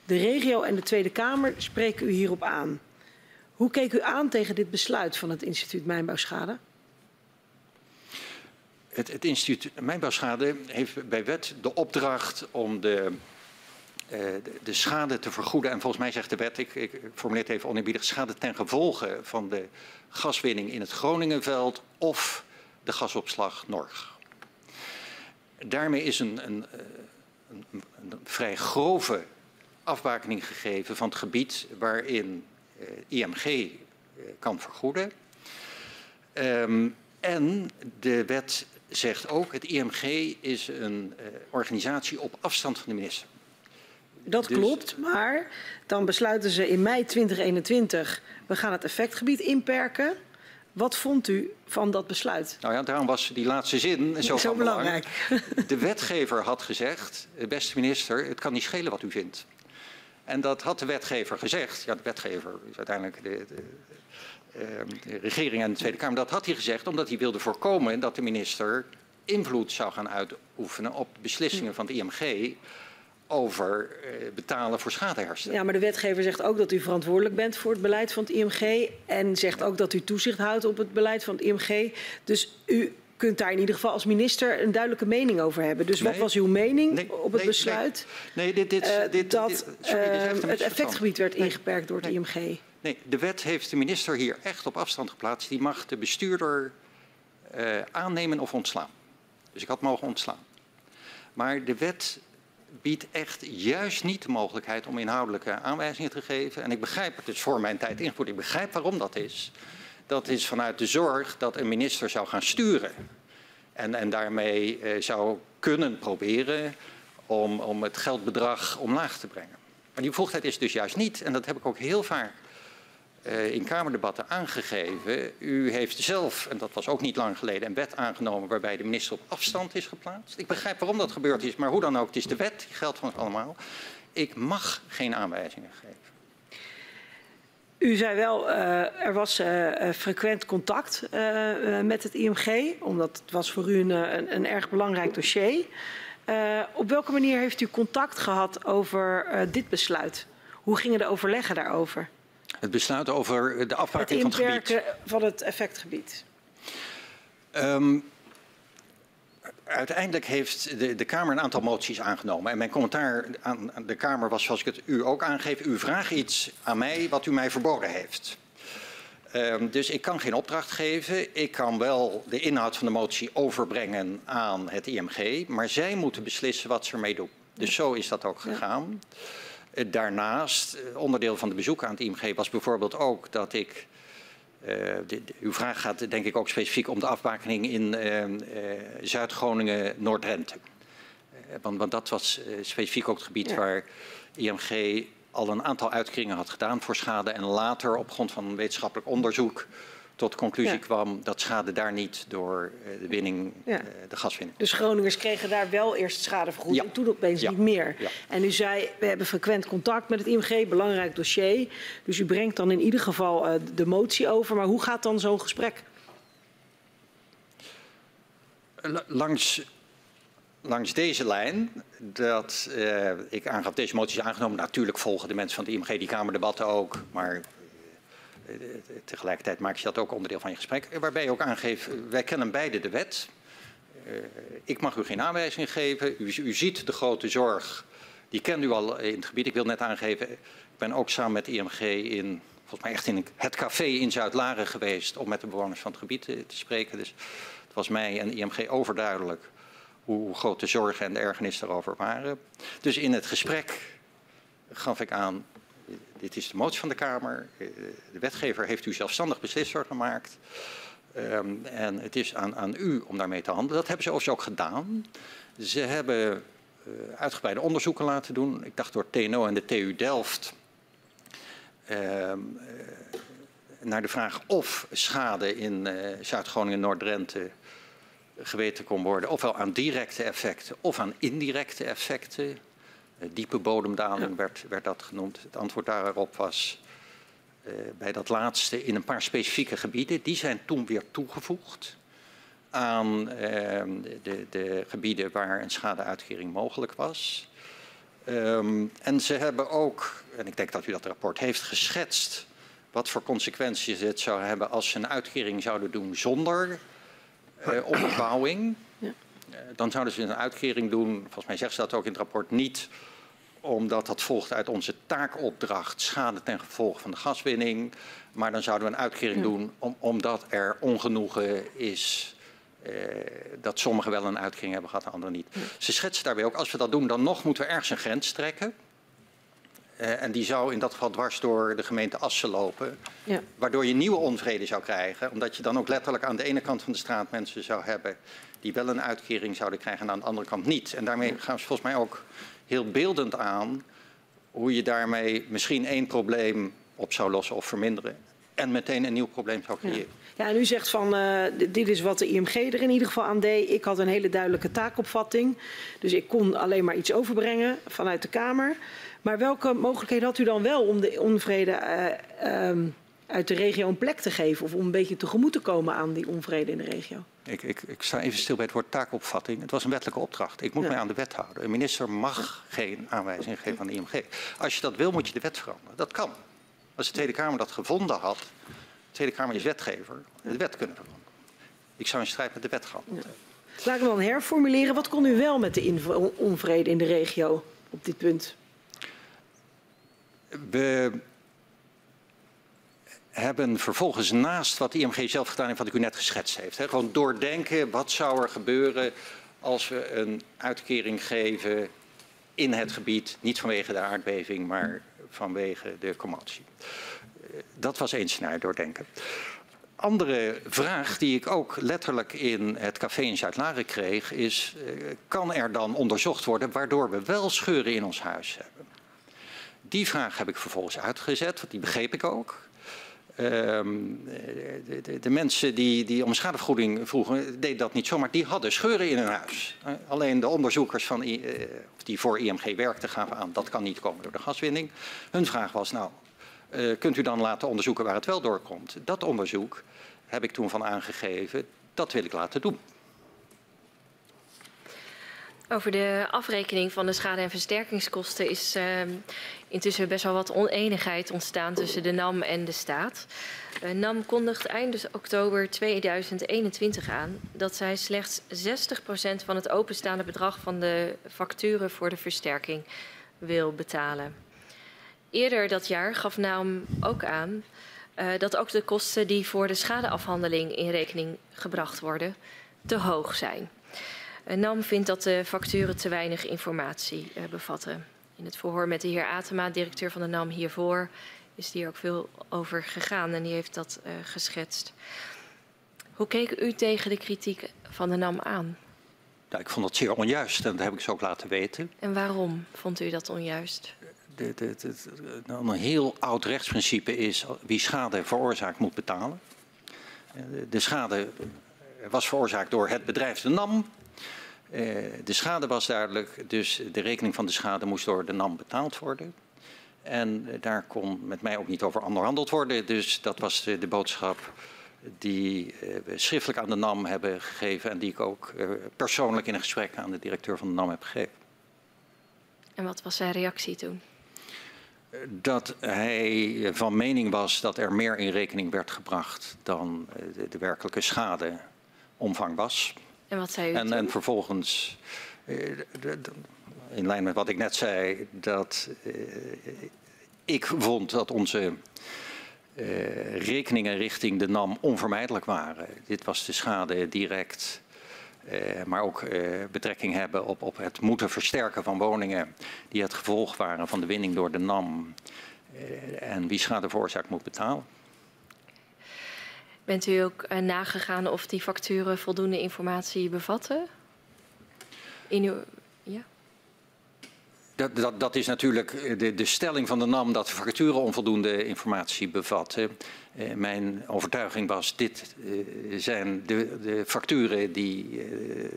De regio en de Tweede Kamer spreken u hierop aan. Hoe keek u aan tegen dit besluit van het instituut Mijnbouwschade? Het, het instituut Mijnbouwschade heeft bij wet de opdracht om de de, de, schade te vergoeden. En volgens mij zegt de wet, ik, ik formuleer het even oneerbiedig, schade ten gevolge van de gaswinning in het Groningenveld of de gasopslag Norg. Daarmee is een, een, eh, een, vrij grove afbakening gegeven van het gebied waarin uh, IMG uh, kan vergoeden. Um, en de wet zegt ook, het IMG is een uh, organisatie op afstand van de minister. Dat dus... klopt, maar dan besluiten ze in mei 2021, we gaan het effectgebied inperken. Wat vond u van dat besluit? Nou ja, daarom was die laatste zin zo, zo belangrijk. Belang. De wetgever had gezegd, beste minister, het kan niet schelen wat u vindt. En dat had de wetgever gezegd. Ja, de wetgever is uiteindelijk de, de, de regering en de Tweede Kamer. Dat had hij gezegd omdat hij wilde voorkomen dat de minister invloed zou gaan uitoefenen op beslissingen van het IMG over uh, betalen voor schadeherstel. Ja, maar de wetgever zegt ook dat u verantwoordelijk bent voor het beleid van het IMG en zegt ook dat u toezicht houdt op het beleid van het IMG. Dus u kunt daar in ieder geval als minister een duidelijke mening over hebben. Dus nee, wat was uw mening nee, op het nee, besluit? Nee, dit, dit, uh, dit, dat dit, sorry, dit uh, het effectgebied werd ingeperkt door het IMG. Nee, de wet heeft de minister hier echt op afstand geplaatst. Die mag de bestuurder uh, aannemen of ontslaan. Dus ik had mogen ontslaan. Maar de wet biedt echt juist niet de mogelijkheid om inhoudelijke aanwijzingen te geven. En ik begrijp, het is voor mijn tijd ingevoerd, ik begrijp waarom dat is. Dat is vanuit de zorg dat een minister zou gaan sturen. En, en daarmee uh, zou kunnen proberen om, om het geldbedrag omlaag te brengen. Maar die bevoegdheid is dus juist niet, en dat heb ik ook heel vaak uh, in Kamerdebatten aangegeven. U heeft zelf, en dat was ook niet lang geleden, een wet aangenomen waarbij de minister op afstand is geplaatst. Ik begrijp waarom dat gebeurd is, maar hoe dan ook, het is de wet, die geldt van ons allemaal. Ik mag geen aanwijzingen geven. U zei wel, uh, er was uh, frequent contact met het IMG, omdat het was voor u een, een, een erg belangrijk dossier. op welke manier heeft u contact gehad over dit besluit? Hoe gingen de overleggen daarover? Het besluit over de afbaking van het gebied? Het inperken van het effectgebied. Um, uiteindelijk heeft de, de, Kamer een aantal moties aangenomen. En mijn commentaar aan de Kamer was, zoals ik het u ook aangeef, u vraagt iets aan mij wat u mij verboden heeft. Um, dus ik kan geen opdracht geven. Ik kan wel de inhoud van de motie overbrengen aan het IMG. Maar zij moeten beslissen wat ze ermee doen. Dus zo is dat ook gegaan. Ja. Daarnaast, eh, onderdeel van de bezoek aan het IMG was bijvoorbeeld ook dat ik uh, de, de, uw vraag gaat denk ik ook specifiek om de afbakening in uh, uh, Zuid-Groningen, Noord-Drenthe. Want, want, dat was specifiek ook het gebied ja. waar IMG al een aantal uitkeringen had gedaan voor schade en later op grond van wetenschappelijk onderzoek tot de conclusie ja. kwam dat schade daar niet door uh, de winning, ja. uh, de gaswinning. Dus Groningers kregen daar wel eerst schadevergoeding ja. en toen opeens niet meer. En u zei, we hebben frequent contact met het IMG, belangrijk dossier. Dus u brengt dan in ieder geval uh, de motie over. Maar hoe gaat dan zo'n gesprek? Langs, langs deze lijn, dat ik aangaf, deze motie is aangenomen. Natuurlijk volgen de mensen van het IMG die Kamerdebatten ook, maar tegelijkertijd maak je dat ook onderdeel van je gesprek. Waarbij je ook aangeeft, wij kennen beide de wet. Uh, ik mag u geen aanwijzingen geven. U, u, ziet de grote zorg, die kent u al in het gebied. Ik wil net aangeven, ik ben ook samen met IMG in, volgens mij echt in het café in Zuid-Laren geweest om met de bewoners van het gebied te, te spreken. Dus het was mij en IMG overduidelijk hoe, hoe groot de zorgen en de ergernis daarover waren. Dus in het gesprek gaf ik aan, dit is de motie van de Kamer. Eh, de wetgever heeft u zelfstandig beslisser gemaakt. Um, en het is aan, aan, u om daarmee te handelen. Dat hebben ze overigens ook gedaan. Ze hebben uh, uitgebreide onderzoeken laten doen. Ik dacht door TNO en de TU Delft. Uh, naar de vraag of schade in uh, Zuid-Groningen en Noord-Drenthe geweten kon worden. Ofwel aan directe effecten of aan indirecte effecten. Uh, diepe bodemdaling ja. werd, werd, dat genoemd. Het antwoord daarop was uh, bij dat laatste in een paar specifieke gebieden. Die zijn toen weer toegevoegd aan uh, de, de, gebieden waar een schadeuitkering mogelijk was. Um, en ze hebben ook, en ik denk dat u dat rapport heeft geschetst, wat voor consequenties het zou hebben als ze een uitkering zouden doen zonder uh, onderbouwing. Uh, dan zouden ze een uitkering doen, volgens mij zeggen ze dat ook in het rapport, niet omdat dat volgt uit onze taakopdracht schade ten gevolge van de gaswinning. Maar dan zouden we een uitkering doen om, omdat er ongenoegen is uh, dat sommigen wel een uitkering hebben gehad en anderen niet. Ze schetsen daarbij ook, als we dat doen, dan nog moeten we ergens een grens trekken. Uh, en die zou in dat geval dwars door de gemeente Assen lopen. Ja. Waardoor je nieuwe onvrede zou krijgen. Omdat je dan ook letterlijk aan de ene kant van de straat mensen zou hebben die wel een uitkering zouden krijgen en aan de andere kant niet. En daarmee gaan ze volgens mij ook heel beeldend aan hoe je daarmee misschien één probleem op zou lossen of verminderen. En meteen een nieuw probleem zou creëren. Ja. Ja, en u zegt van uh, dit is wat de IMG er in ieder geval aan deed. Ik had een hele duidelijke taakopvatting. Dus ik kon alleen maar iets overbrengen vanuit de Kamer. Maar welke mogelijkheden had u dan wel om de onvrede uh, um, uit de regio een plek te geven? Of om een beetje tegemoet te komen aan die onvrede in de regio? Ik, ik, ik, sta even stil bij het woord taakopvatting. Het was een wettelijke opdracht. Ik moet ja. mij aan de wet houden. Een minister mag geen aanwijzing geven aan de IMG. Als je dat wil, moet je de wet veranderen. Dat kan. Als de Tweede Kamer dat gevonden had, de Tweede Kamer is wetgever, de wet kunnen veranderen. Ik zou in strijd met de wet gaan. Ja. Laat ik me dan herformuleren. Wat kon u wel met de onvrede in de regio op dit punt? We hebben vervolgens naast wat de IMG zelf gedaan heeft, wat ik u net geschetst heeft. Hè, gewoon doordenken, wat zou er gebeuren als we een uitkering geven in het gebied, niet vanwege de aardbeving, maar vanwege de commotie. Dat was één scenario doordenken. andere vraag die ik ook letterlijk in het café in Zuid-Laren kreeg is, uh, kan er dan onderzocht worden waardoor we wel scheuren in ons huis hebben? Die vraag heb ik vervolgens uitgezet, want die begreep ik ook. Um, de, de, de, mensen die, die om schadevergoeding vroegen, deden dat niet zomaar. Die hadden scheuren in hun huis. Uh, alleen de onderzoekers van, uh, die voor IMG werkten gaven aan dat kan niet komen door de gaswinning. Hun vraag was nou, uh, kunt u dan laten onderzoeken waar het wel doorkomt? Dat onderzoek heb ik toen van aangegeven, dat wil ik laten doen. Over de afrekening van de schade- en versterkingskosten is uh, intussen best wel wat oneenigheid ontstaan tussen de NAM en de staat. Uh, NAM kondigt eind oktober 2021 aan dat zij slechts 60% van het openstaande bedrag van de facturen voor de versterking wil betalen. Eerder dat jaar gaf NAM ook aan uh, dat ook de kosten die voor de schadeafhandeling in rekening gebracht worden te hoog zijn. NAM vindt dat de facturen te weinig informatie uh, bevatten. In het verhoor met de heer Atema, directeur van de NAM hiervoor, is hier ook veel over gegaan en die heeft dat uh, geschetst. Hoe keek u tegen de kritiek van de NAM aan? Nou, ik vond dat zeer onjuist en dat heb ik ze ook laten weten. En waarom vond u dat onjuist? De, de, de, nou, een heel oud rechtsprincipe is wie schade veroorzaakt moet betalen. De schade was veroorzaakt door het bedrijf de NAM. Uh, de schade was duidelijk, dus de rekening van de schade moest door de NAM betaald worden. En uh, daar kon met mij ook niet over onderhandeld worden. Dus dat was de, de boodschap die we schriftelijk aan de NAM hebben gegeven en die ik ook persoonlijk in een gesprek aan de directeur van de NAM heb gegeven. En wat was zijn reactie toen? Dat hij van mening was dat er meer in rekening werd gebracht dan de, de werkelijke schadeomvang was. En wat zei u en, en vervolgens, in lijn met wat ik net zei, dat ik vond dat onze uh, rekeningen richting de NAM onvermijdelijk waren. Dit was de schade direct, uh, maar ook uh, betrekking hebben op, op het moeten versterken van woningen die het gevolg waren van de winning door de NAM. en wie schade veroorzaakt moet betalen. Bent u ook uh, nagegaan of die facturen voldoende informatie bevatten? In ja? Dat, dat, dat, is natuurlijk de, de, stelling van de NAM dat de facturen onvoldoende informatie bevatten. Uh, mijn overtuiging was, dit zijn de, de, facturen die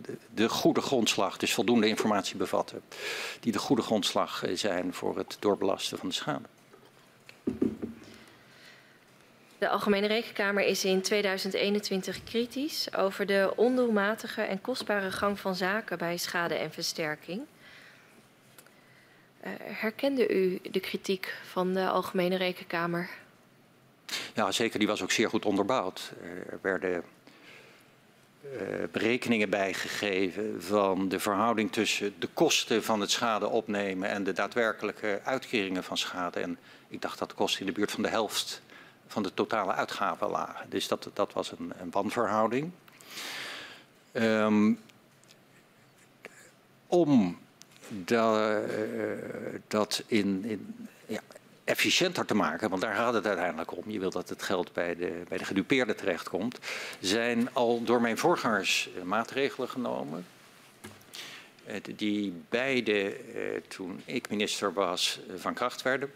de, de, goede grondslag, dus voldoende informatie bevatten, die de goede grondslag zijn voor het doorbelasten van de schade. De Algemene Rekenkamer is in 2021 kritisch over de ondoelmatige en kostbare gang van zaken bij schade en versterking. Uh, herkende u de kritiek van de Algemene Rekenkamer? Ja, zeker. Die was ook zeer goed onderbouwd. Er werden uh, berekeningen bijgegeven van de verhouding tussen de kosten van het schade opnemen en de daadwerkelijke uitkeringen van schade. En ik dacht dat de kosten in de buurt van de helft van de totale uitgaven lagen. Dus dat, dat was een, een wanverhouding. Um, om uh, dat in, in, ja, efficiënter te maken, want daar gaat het uiteindelijk om. Je wil dat het geld bij de, bij de gedupeerde terechtkomt. Zijn al door mijn voorgangers maatregelen genomen. Uh, die beide, toen ik minister was, van kracht werden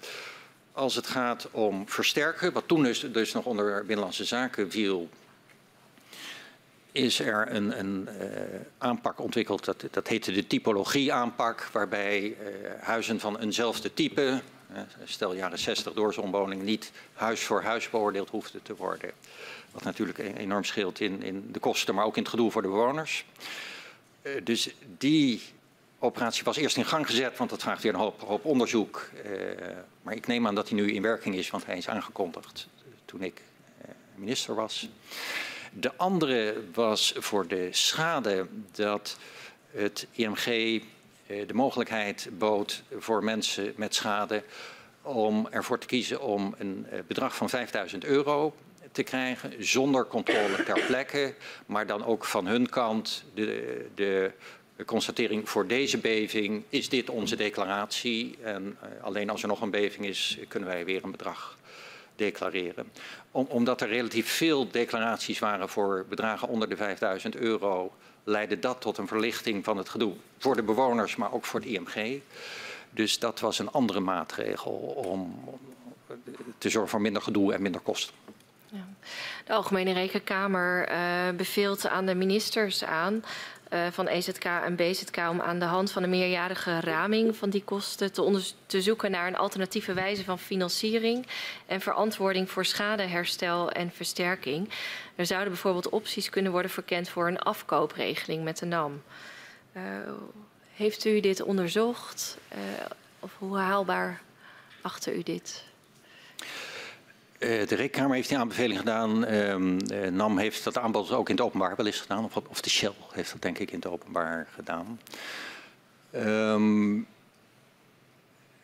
als het gaat om versterken, wat toen dus, dus nog onder Binnenlandse Zaken viel, is er een, een uh, aanpak ontwikkeld, dat, dat heette de typologie-aanpak, waarbij uh, huizen van eenzelfde type, uh, stel jaren 60 doorzonwoning, niet huis voor huis beoordeeld hoefde te worden. Wat natuurlijk enorm scheelt in, in de kosten, maar ook in het gedoe voor de bewoners. dus die operatie was eerst in gang gezet, want dat vraagt weer een hoop, hoop onderzoek. Uh, maar ik neem aan dat hij nu in werking is, want hij is aangekondigd toen ik uh, minister was. De andere was voor de schade dat het IMG uh, de mogelijkheid bood voor mensen met schade om ervoor te kiezen om een bedrag van 5000 euro te krijgen zonder controle ter plekke, maar dan ook van hun kant de, de de constatering voor deze beving is dit onze declaratie. En uh, alleen als er nog een beving is, kunnen wij weer een bedrag declareren. Om, omdat er relatief veel declaraties waren voor bedragen onder de 5000 euro, leidde dat tot een verlichting van het gedoe. Voor de bewoners, maar ook voor het IMG. Dus dat was een andere maatregel om te zorgen voor minder gedoe en minder kosten. Ja. De Algemene Rekenkamer uh, beveelt aan de ministers aan van EZK en BZK om aan de hand van een meerjarige raming van die kosten te, te zoeken naar een alternatieve wijze van financiering en verantwoording voor schadeherstel en versterking. Er zouden bijvoorbeeld opties kunnen worden verkend voor een afkoopregeling met de NAM. Uh, heeft u dit onderzocht? Uh, of hoe haalbaar achter u dit? Uh, de Rekenkamer heeft die aanbeveling gedaan. Uh, NAM heeft dat aanbod ook in het openbaar wel eens gedaan. Of, of de Shell heeft dat denk ik in het openbaar gedaan. Um,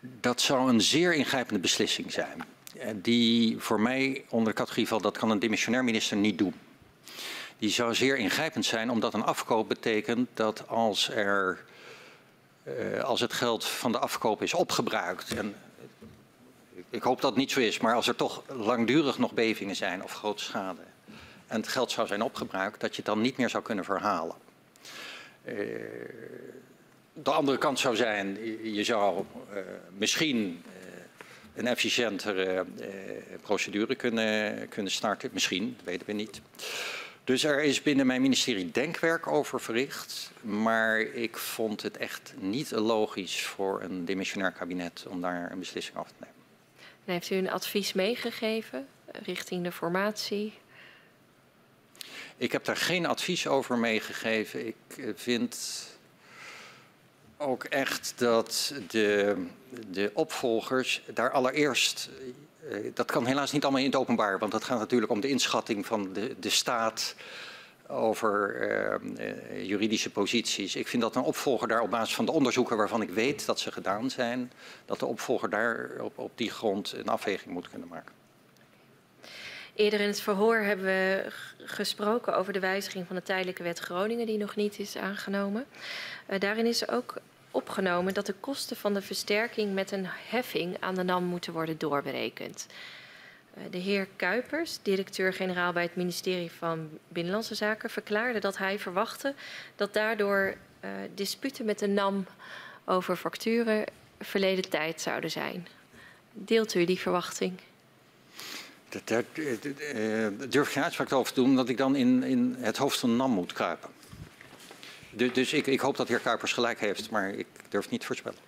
dat zou een zeer ingrijpende beslissing zijn. Die voor mij onder de categorie valt, dat kan een dimissionair minister niet doen. Die zou zeer ingrijpend zijn, omdat een afkoop betekent dat als er uh, als het geld van de afkoop is opgebruikt. En ik hoop dat het niet zo is, maar als er toch langdurig nog bevingen zijn of grote schade. En het geld zou zijn opgebruikt, dat je het dan niet meer zou kunnen verhalen. Uh, de andere kant zou zijn, je zou uh, misschien uh, een efficiëntere procedure kunnen, kunnen starten. Misschien, dat weten we niet. Dus er is binnen mijn ministerie denkwerk over verricht. Maar ik vond het echt niet logisch voor een dimissionair kabinet om daar een beslissing over te nemen. Heeft u een advies meegegeven richting de formatie? Ik heb daar geen advies over meegegeven. Ik vind ook echt dat de, de opvolgers daar allereerst eh, dat kan helaas niet allemaal in het openbaar, want dat gaat natuurlijk om de inschatting van de, de staat over uh, juridische posities. Ik vind dat een opvolger daar op basis van de onderzoeken waarvan ik weet dat ze gedaan zijn, dat de opvolger daar op, op die grond een afweging moet kunnen maken. Eerder in het verhoor hebben we gesproken over de wijziging van de tijdelijke wet Groningen, die nog niet is aangenomen. Uh, daarin is ook opgenomen dat de kosten van de versterking met een heffing aan de NAM moeten worden doorberekend. Eh, de heer Kuipers, directeur-generaal bij het ministerie van Binnenlandse Zaken, verklaarde dat hij verwachtte dat daardoor uh, disputen met de NAM over facturen verleden tijd zouden zijn. Deelt u die verwachting? Daar durf ik geen uitspraak over te doen, omdat ik dan in, in het hoofd van NAM moet kruipen. Dus ik, ik hoop dat de heer Kuipers gelijk heeft, maar ik durf niet te voorspellen.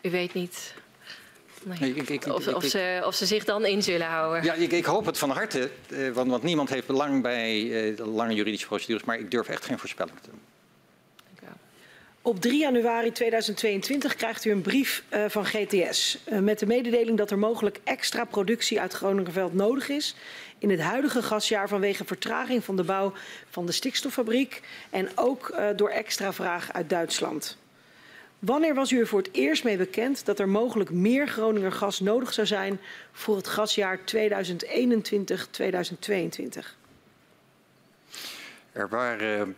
U weet niet Nee. Ik, ik, of, of, ze, of, ze, zich dan in zullen houden. Ja, ik, hoop het van harte, eh, want, want, niemand heeft belang bij uh, de lange juridische procedures, maar ik durf echt geen voorspelling te doen. Op 3 januari 2022 krijgt u een brief uh, van GTS uh, met de mededeling dat er mogelijk extra productie uit Groningenveld nodig is in het huidige gasjaar vanwege vertraging van de bouw van de stikstoffabriek en ook uh, door extra vraag uit Duitsland. Wanneer was u er voor het eerst mee bekend dat er mogelijk meer Groninger gas nodig zou zijn voor het gasjaar 2021-2022? Er waren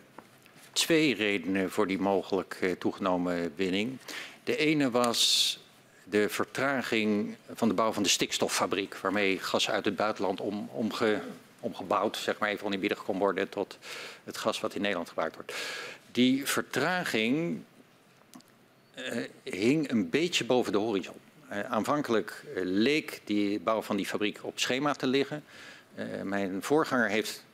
twee redenen voor die mogelijk uh, toegenomen winning. De ene was de vertraging van de bouw van de stikstoffabriek, waarmee gas uit het buitenland om, omge, omgebouwd, zeg maar even oneerbiedig kon worden tot het gas wat in Nederland gebruikt wordt. Die vertraging hing een beetje boven de horizon. Uh, aanvankelijk uh, leek die bouw van die fabriek op schema te liggen. mijn voorganger heeft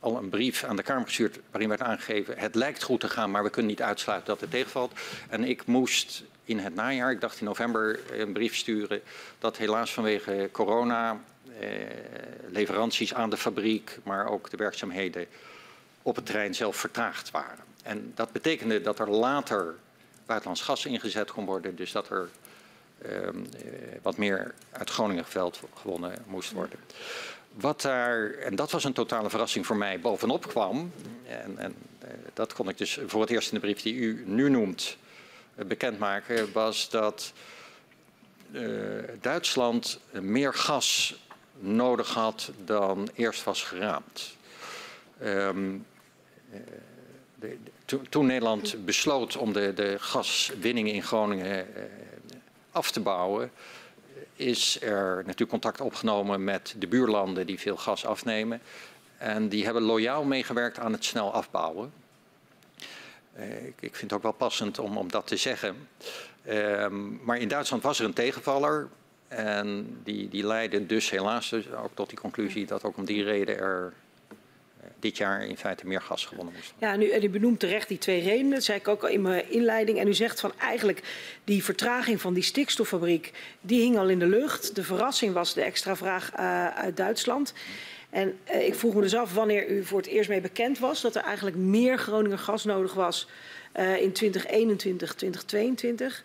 al een brief aan de Kamer gestuurd waarin werd aangegeven het lijkt goed te gaan, maar we kunnen niet uitsluiten dat het tegenvalt. En ik moest in het najaar, ik dacht in november, een brief sturen dat helaas vanwege corona, eh, leveranties aan de fabriek, maar ook de werkzaamheden op het terrein zelf vertraagd waren. En dat betekende dat er later buitenlands gas ingezet kon worden, dus dat er eh, wat meer uit Groningenveld gewonnen moest worden. Wat daar, en dat was een totale verrassing voor mij, bovenop kwam, en, en uh, dat kon ik dus voor het eerst in de brief die u nu noemt uh, bekendmaken, was dat Duitsland meer gas nodig had dan eerst was geraamd. Um, de, to, toen Nederland besloot om de, de gaswinning in Groningen af te bouwen, is er natuurlijk contact opgenomen met de buurlanden die veel gas afnemen. En die hebben loyaal meegewerkt aan het snel afbouwen. Uh, ik, vind het ook wel passend om, om dat te zeggen. Uh, maar in Duitsland was er een tegenvaller. En die, die leidde dus helaas dus ook tot die conclusie dat ook om die reden er dit jaar in feite meer gas gewonnen moest. Ja, nu, en u benoemt terecht die twee redenen. Dat zei ik ook al in mijn inleiding. En u zegt van eigenlijk die vertraging van die stikstoffabriek, die hing al in de lucht. De verrassing was de extra vraag uh, uit Duitsland. En uh, ik vroeg me dus af wanneer u voor het eerst mee bekend was dat er eigenlijk meer Groninger gas nodig was uh, in 2021, 2022.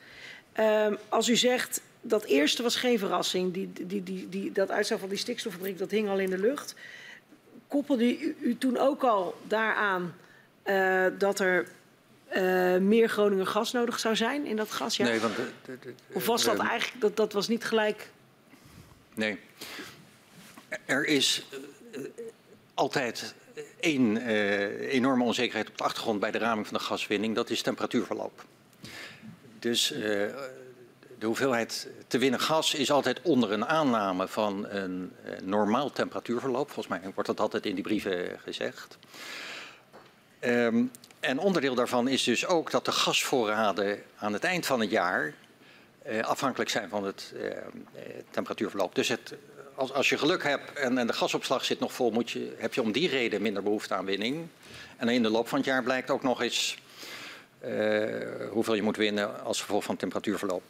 als u zegt dat eerste was geen verrassing, die, die, die, die, dat uitstel van die stikstoffabriek dat hing al in de lucht koppelde u, u toen ook al daaraan uh, dat er uh, meer Groninger gas nodig zou zijn in dat gasjaar? Nee, want... De, de, de, of was dat eigenlijk, dat, dat was niet gelijk... Nee. Er is altijd één enorme onzekerheid op de achtergrond bij de raming van de gaswinning. Dat is temperatuurverloop. Dus de hoeveelheid te winnen gas is altijd onder een aanname van een eh, normaal temperatuurverloop. Volgens mij wordt dat altijd in die brieven gezegd. Um, en onderdeel daarvan is dus ook dat de gasvoorraden aan het eind van het jaar uh, afhankelijk zijn van het temperatuurverloop. Dus het, als, als, je geluk hebt en, en, de gasopslag zit nog vol, moet je, heb je om die reden minder behoefte aan winning. En in de loop van het jaar blijkt ook nog eens hoeveel je moet winnen als gevolg van temperatuurverloop.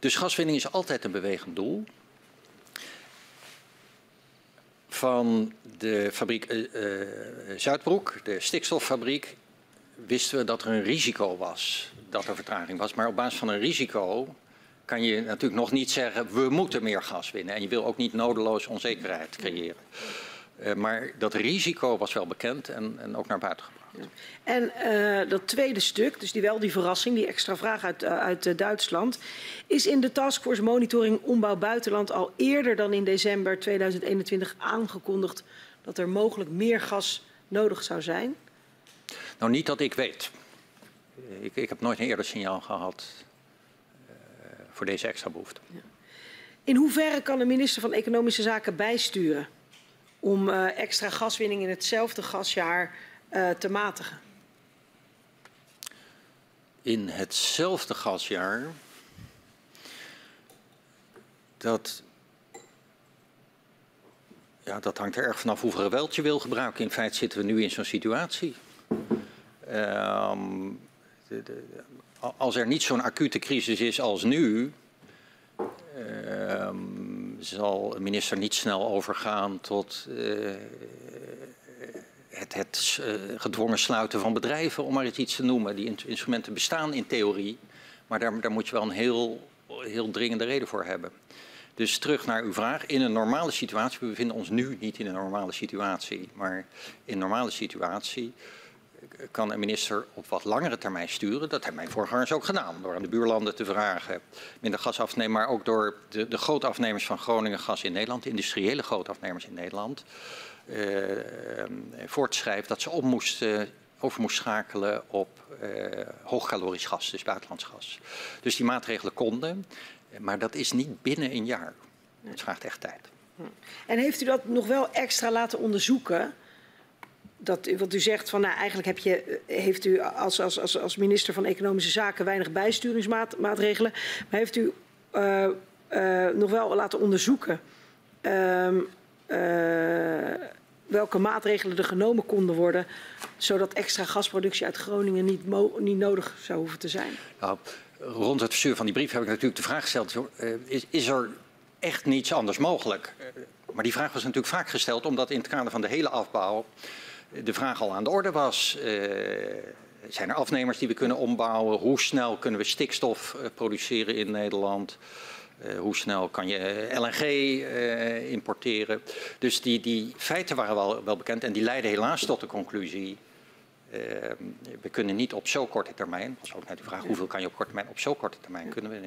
Dus gaswinning is altijd een bewegend doel. Van de fabriek uh, uh, Zuidbroek, de stikstoffabriek, wisten we dat er een risico was, dat er vertraging was. Maar op basis van een risico kan je natuurlijk nog niet zeggen, we moeten meer gas winnen. En je wil ook niet nodeloos onzekerheid creëren. Uh, maar dat risico was wel bekend en, en ook naar buiten gebracht. En uh, dat tweede stuk, dus die wel die verrassing, die extra vraag uit, uh, uit uh, Duitsland, is in de Taskforce Monitoring Ombouw Buitenland al eerder dan in december 2021 aangekondigd dat er mogelijk meer gas nodig zou zijn? Nou, niet dat ik weet. Ik, ik heb nooit een eerder signaal gehad voor deze extra behoefte. Ja. In hoeverre kan de minister van Economische Zaken bijsturen om extra gaswinning in hetzelfde gasjaar uh, te matigen? In hetzelfde gasjaar dat, ja, dat hangt er erg vanaf hoeveel geweld je wil gebruiken. In feite zitten we nu in zo'n situatie. De, als er niet zo'n acute crisis is als nu, um, zal een minister niet snel overgaan tot uh, het, het uh, gedwongen sluiten van bedrijven, om maar iets te noemen. Die instrumenten bestaan in theorie, maar daar, daar moet je wel een heel, heel dringende reden voor hebben. Dus terug naar uw vraag. In een normale situatie, we bevinden ons nu niet in een normale situatie, maar in een normale situatie kan een minister op wat langere termijn sturen. Dat hebben mijn voorgangers ook gedaan. Door aan de buurlanden te vragen minder gas af te nemen. Maar ook door de, de grote afnemers van Groningen gas in Nederland. De industriële grote afnemers in Nederland. Uh, voortschrijft dat ze op moesten, over moest schakelen op uh, hoogcalorisch gas, dus buitenlands gas. Dus die maatregelen konden, maar dat is niet binnen een jaar. Het vraagt echt tijd. En heeft u dat nog wel extra laten onderzoeken? Dat, wat u zegt van nou, eigenlijk heb je, heeft u als, als, als, als minister van Economische Zaken weinig bijsturingsmaatregelen. Maar heeft u uh, uh, nog wel laten onderzoeken uh, welke maatregelen er genomen konden worden, zodat extra gasproductie uit Groningen niet, niet nodig zou hoeven te zijn? Nou, rond het verstuur van die brief heb ik natuurlijk de vraag gesteld, uh, is, is, er echt niets anders mogelijk? Uh, maar die vraag was natuurlijk vaak gesteld omdat in het kader van de hele afbouw de vraag al aan de orde was. Uh, zijn er afnemers die we kunnen ombouwen? Hoe snel kunnen we stikstof produceren in Nederland? Uh, hoe snel kan je LNG uh, importeren? Dus die, die feiten waren wel, wel, bekend en die leidden helaas tot de conclusie. Uh, we kunnen niet op zo korte termijn, dat is ook net de vraag hoeveel kan je op korte termijn, op zo korte termijn kunnen we,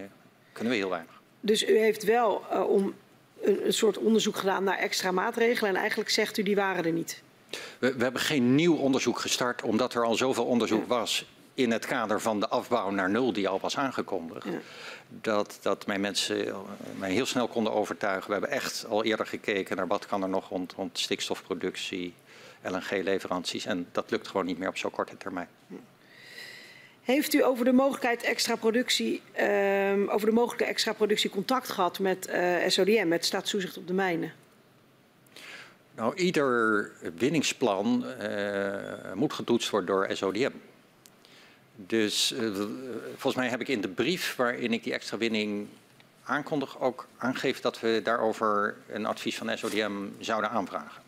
kunnen we heel weinig. Dus u heeft wel om een, een, soort onderzoek gedaan naar extra maatregelen en eigenlijk zegt u die waren er niet? We, we hebben geen nieuw onderzoek gestart omdat er al zoveel onderzoek was in het kader van de afbouw naar nul die al was aangekondigd. Ja. Dat, dat mijn mensen eh, mij heel snel konden overtuigen. We hebben echt al eerder gekeken naar wat kan er nog rond, rond stikstofproductie, LNG-leveranties. En dat lukt gewoon niet meer op zo'n korte termijn. Heeft u over de mogelijkheid extra productie, ehm, over de mogelijke extra productie contact gehad met eh, SODM, met Staatstoezicht op de Mijnen? Nou, ieder winningsplan eh, moet getoetst worden door SODM. Dus eh, volgens mij heb ik in de brief waarin ik die extra winning aankondig ook aangegeven dat we daarover een advies van SODM zouden aanvragen.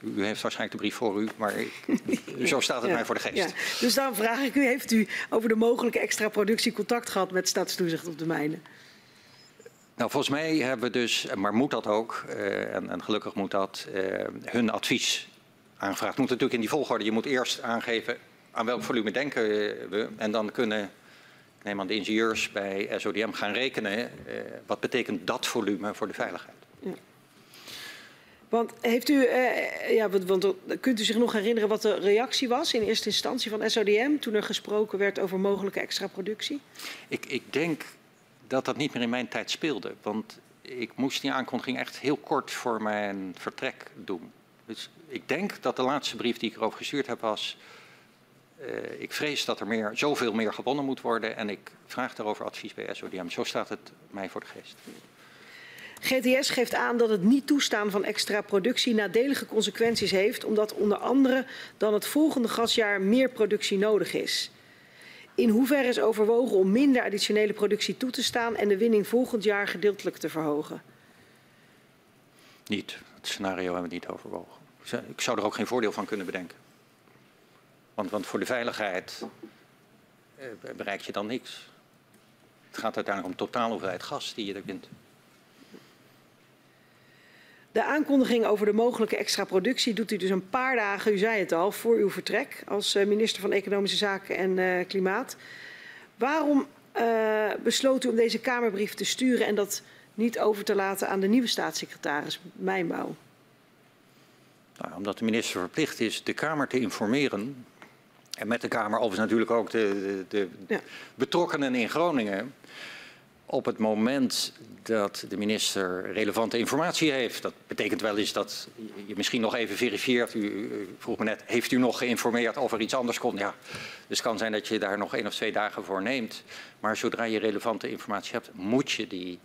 U heeft waarschijnlijk de brief voor u, maar ik, zo staat het Ja, mij voor de geest. ja. Dus dan vraag ik u, heeft u over de mogelijke extra productie contact gehad met Staatstoezicht op de Mijnen? Nou, volgens mij hebben we dus, maar moet dat ook, eh, en, en gelukkig moet dat, eh, hun advies aangevraagd. Het moet natuurlijk in die volgorde. Je moet eerst aangeven aan welk volume denken we. En dan kunnen, ik neem aan de ingenieurs bij SODM gaan rekenen. eh, wat betekent dat volume voor de veiligheid? Want heeft u, eh, ja, want, want, kunt u zich nog herinneren wat de reactie was in eerste instantie van SODM toen er gesproken werd over mogelijke extra productie? Ik, ik denk dat dat niet meer in mijn tijd speelde. Want ik moest die aankondiging echt heel kort voor mijn vertrek doen. Dus ik denk dat de laatste brief die ik erover gestuurd heb was... eh, ik vrees dat er meer, zoveel meer gewonnen moet worden en ik vraag daarover advies bij SODM. Zo staat het mij voor de geest. GTS geeft aan dat het niet toestaan van extra productie nadelige consequenties heeft, omdat onder andere dan het volgende gasjaar meer productie nodig is. In hoeverre is overwogen om minder additionele productie toe te staan en de winning volgend jaar gedeeltelijk te verhogen? Niet. Het scenario hebben we niet overwogen. Ik zou er ook geen voordeel van kunnen bedenken. Want, want voor de veiligheid eh, bereik je dan niks. Het gaat uiteindelijk om totale hoeveelheid gas die je er wint. De aankondiging over de mogelijke extra productie doet u dus een paar dagen, u zei het al, voor uw vertrek als eh, minister van Economische Zaken en eh, Klimaat. Waarom besloot u om deze Kamerbrief te sturen en dat niet over te laten aan de nieuwe staatssecretaris Mijnbouw? Nou, omdat de minister verplicht is de Kamer te informeren. En met de Kamer overigens natuurlijk ook de, de, de Ja. betrokkenen in Groningen. Op het moment dat de minister relevante informatie heeft. Dat betekent wel eens dat je misschien nog even verifieert. U, vroeg me net, heeft u nog geïnformeerd of er iets anders komt? Ja, dus het kan zijn dat je daar nog één of twee dagen voor neemt. Maar zodra je relevante informatie hebt, moet je die,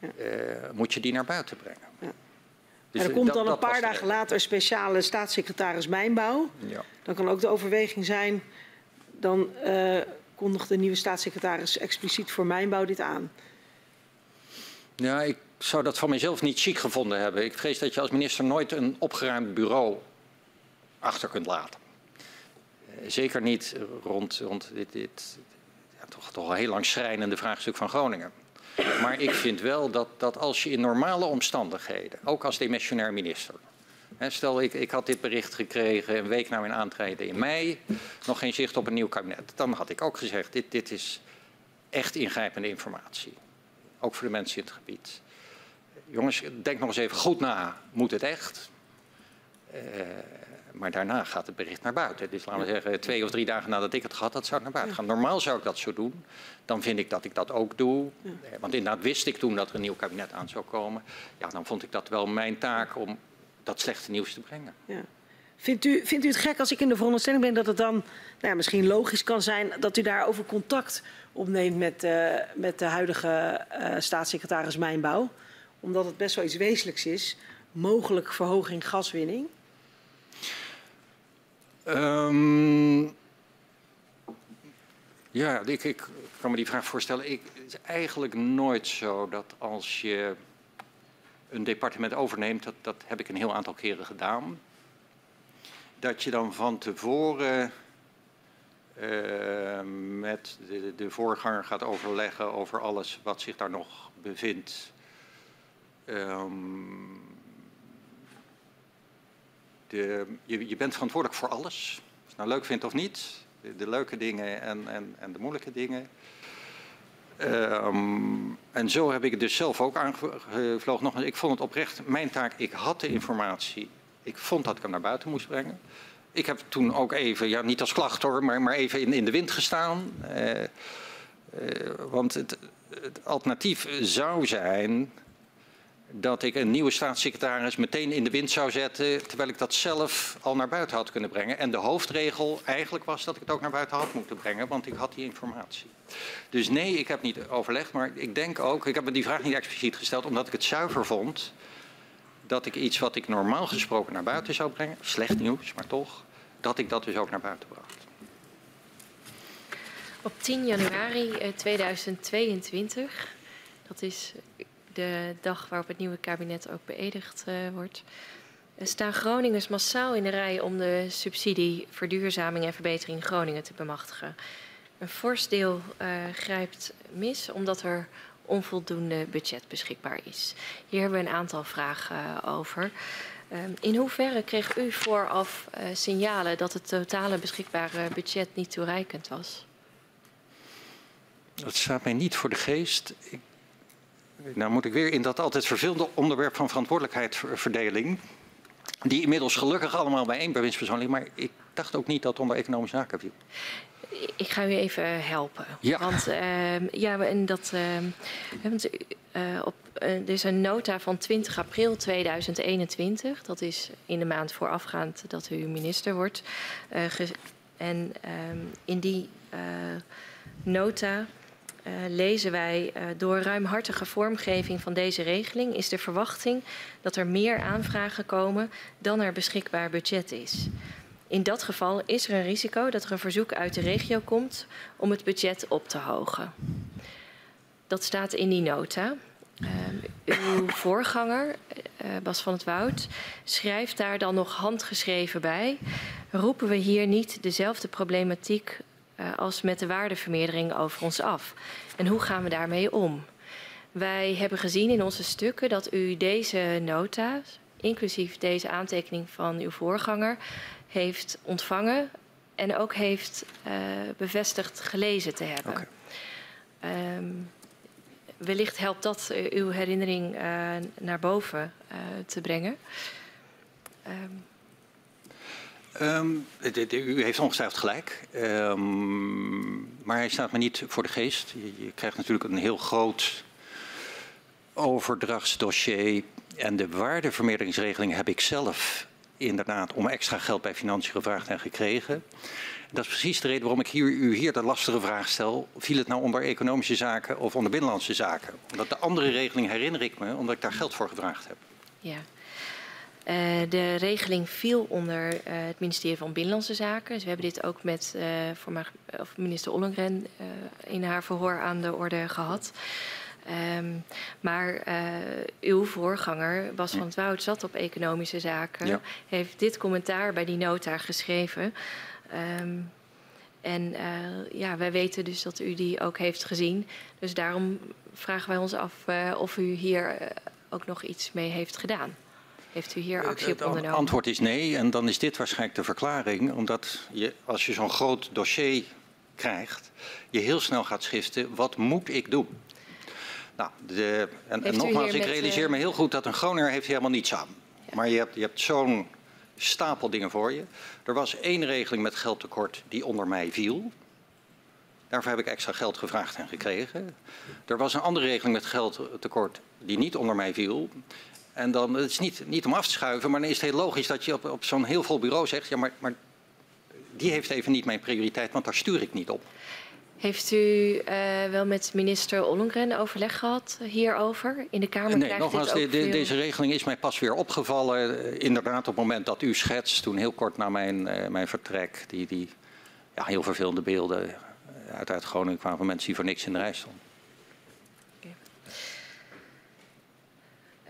eh, moet je die naar buiten brengen. Ja. Dus en er komt dat- dan een paar dagen reden. later een speciale staatssecretaris Mijnbouw. Ja. Dan kan ook de overweging zijn, dan eh kondigt de nieuwe staatssecretaris expliciet voor Mijnbouw dit aan. Ja, ik zou dat van mezelf niet chic gevonden hebben. Ik vrees dat je als minister nooit een opgeruimd bureau achter kunt laten. Eh, Zeker niet rond, rond dit, dit ja, toch, toch al heel lang schrijnende vraagstuk van Groningen. Maar ik vind wel dat, dat als je in normale omstandigheden, ook als demissionair minister. Stel, ik, ik had dit bericht gekregen een week na mijn aantreden in mei, nog geen zicht op een nieuw kabinet. Dan had ik ook gezegd, dit, dit is echt ingrijpende informatie. Ook voor de mensen in het gebied. Jongens, denk nog eens even goed na. Moet het echt? Eh, maar daarna gaat het bericht naar buiten. Dus laten we zeggen, twee of drie dagen nadat ik het gehad had, zou het naar buiten gaan. Normaal zou ik dat zo doen. Dan vind ik dat ik dat ook doe. Eh, Want inderdaad wist ik toen dat er een nieuw kabinet aan zou komen. Ja, dan vond ik dat wel mijn taak om dat slechte nieuws te brengen. Ja. Vindt, u, vindt u het gek als ik in de veronderstelling ben dat het dan nou ja, misschien logisch kan zijn dat u daarover contact opneemt met, eh, met de huidige eh, staatssecretaris Mijnbouw? Omdat het best wel iets wezenlijks is. Mogelijk verhoging gaswinning. Ehm, ja, ik, ik kan me die vraag voorstellen. Ik, het is eigenlijk nooit zo dat als je een departement overneemt, dat, dat heb ik een heel aantal keren gedaan, dat je dan van tevoren eh, met de, de voorganger gaat overleggen over alles wat zich daar nog bevindt. Ehm, je, je bent verantwoordelijk voor alles. Als je nou leuk vindt of niet. De, leuke dingen en, en, en de moeilijke dingen. Ehm, en zo heb ik het dus zelf ook aangevlogen. Ik vond het oprecht mijn taak. Ik had de informatie. Ik vond dat ik hem naar buiten moest brengen. ik heb toen ook even, ja, niet als klacht hoor, maar, maar even in, in de wind gestaan. Uh, uh, want het, het, alternatief zou zijn dat ik een nieuwe staatssecretaris meteen in de wind zou zetten, terwijl ik dat zelf al naar buiten had kunnen brengen. En de hoofdregel eigenlijk was dat ik het ook naar buiten had moeten brengen, want ik had die informatie. Dus nee, ik heb niet overlegd, maar ik denk ook, ik heb me die vraag niet expliciet gesteld, omdat ik het zuiver vond dat ik iets wat ik normaal gesproken naar buiten zou brengen, slecht nieuws, maar toch, dat ik dat dus ook naar buiten bracht. Op 10 januari 2022, eh, dat is de dag waarop het nieuwe kabinet ook beëdigd uh, wordt, staan Groningers massaal in de rij om de subsidie verduurzaming en verbetering Groningen te bemachtigen. Een fors deel uh, grijpt mis omdat er onvoldoende budget beschikbaar is. Hier hebben we een aantal vragen uh, over. Um, in hoeverre kreeg u vooraf signalen dat het totale beschikbare budget niet toereikend was? Dat staat mij niet voor de geest. Ik, nou moet ik weer in dat altijd vervelende onderwerp van verantwoordelijkheidsverdeling. Die inmiddels gelukkig allemaal bij één bewindspersoon ligt. Maar ik dacht ook niet dat het onder economische zaken viel ik ga u even helpen. Ja. Want uh, ja, en dat, uh, want, uh, op, er is een nota van 20 april 2021. Dat is in de maand voorafgaand dat u minister wordt. en ehm, in die nota lezen wij door ruimhartige vormgeving van deze regeling is de verwachting dat er meer aanvragen komen dan er beschikbaar budget is. In dat geval is er een risico dat er een verzoek uit de regio komt om het budget op te hogen. Dat staat in die nota. Uh, uw voorganger, Bas van het Woud, schrijft daar dan nog handgeschreven bij. Roepen we hier niet dezelfde problematiek als met de waardevermeerdering over ons af? En hoe gaan we daarmee om? Wij hebben gezien in onze stukken dat u deze nota, inclusief deze aantekening van uw voorganger, heeft ontvangen en ook heeft uh, bevestigd gelezen te hebben. Okay. Um, wellicht helpt dat uh, uw herinnering uh, naar boven te brengen. Um. Um, u heeft ongetwijfeld gelijk, maar hij staat me niet voor de geest. Je, je krijgt natuurlijk een heel groot overdrachtsdossier en de waardevermeerderingsregeling heb ik zelf inderdaad om extra geld bij financiën gevraagd en gekregen. Dat is precies de reden waarom ik hier, u hier de lastige vraag stel. Viel het nou onder economische zaken of onder binnenlandse zaken? Omdat de andere regeling herinner ik me, omdat ik daar geld voor gevraagd heb. Ja. Uh, de regeling viel onder uh, het ministerie van Binnenlandse Zaken. Dus we hebben dit ook met uh, of minister Ollengren in haar verhoor aan de orde gehad. Um, maar uw voorganger, Bas van het Woud, zat op economische zaken. Ja. Heeft dit commentaar bij die nota geschreven. Um, en ja, wij weten dus dat u die ook heeft gezien. Dus daarom vragen wij ons af of u hier ook nog iets mee heeft gedaan. Heeft u hier actie op ondernomen? Het antwoord is nee. En dan is dit waarschijnlijk de verklaring. Omdat je, als je zo'n groot dossier krijgt, je heel snel gaat schiften. Wat moet ik doen? Nou, de, en, en nogmaals, ik realiseer uh... me heel goed dat een Groninger heeft helemaal niets aan. Ja. Maar je hebt, je hebt zo'n stapel dingen voor je. Er was één regeling met geldtekort die onder mij viel. Daarvoor heb ik extra geld gevraagd en gekregen. Er was een andere regeling met geldtekort die niet onder mij viel. En dan, het is niet, niet om af te schuiven, maar dan is het heel logisch dat je op, op zo'n heel vol bureau zegt... ja, maar, maar die heeft even niet mijn prioriteit, want daar stuur ik niet op. Heeft u uh, wel met minister Ollongren overleg gehad hierover? In de Kamer nee, nogmaals, de, de, deze regeling is mij pas weer opgevallen. Uh, inderdaad, op het moment dat u schetst, toen heel kort na mijn, uh, mijn vertrek, die, die ja, heel vervelende beelden uit, uit Groningen kwamen van mensen die voor niks in de rij stonden.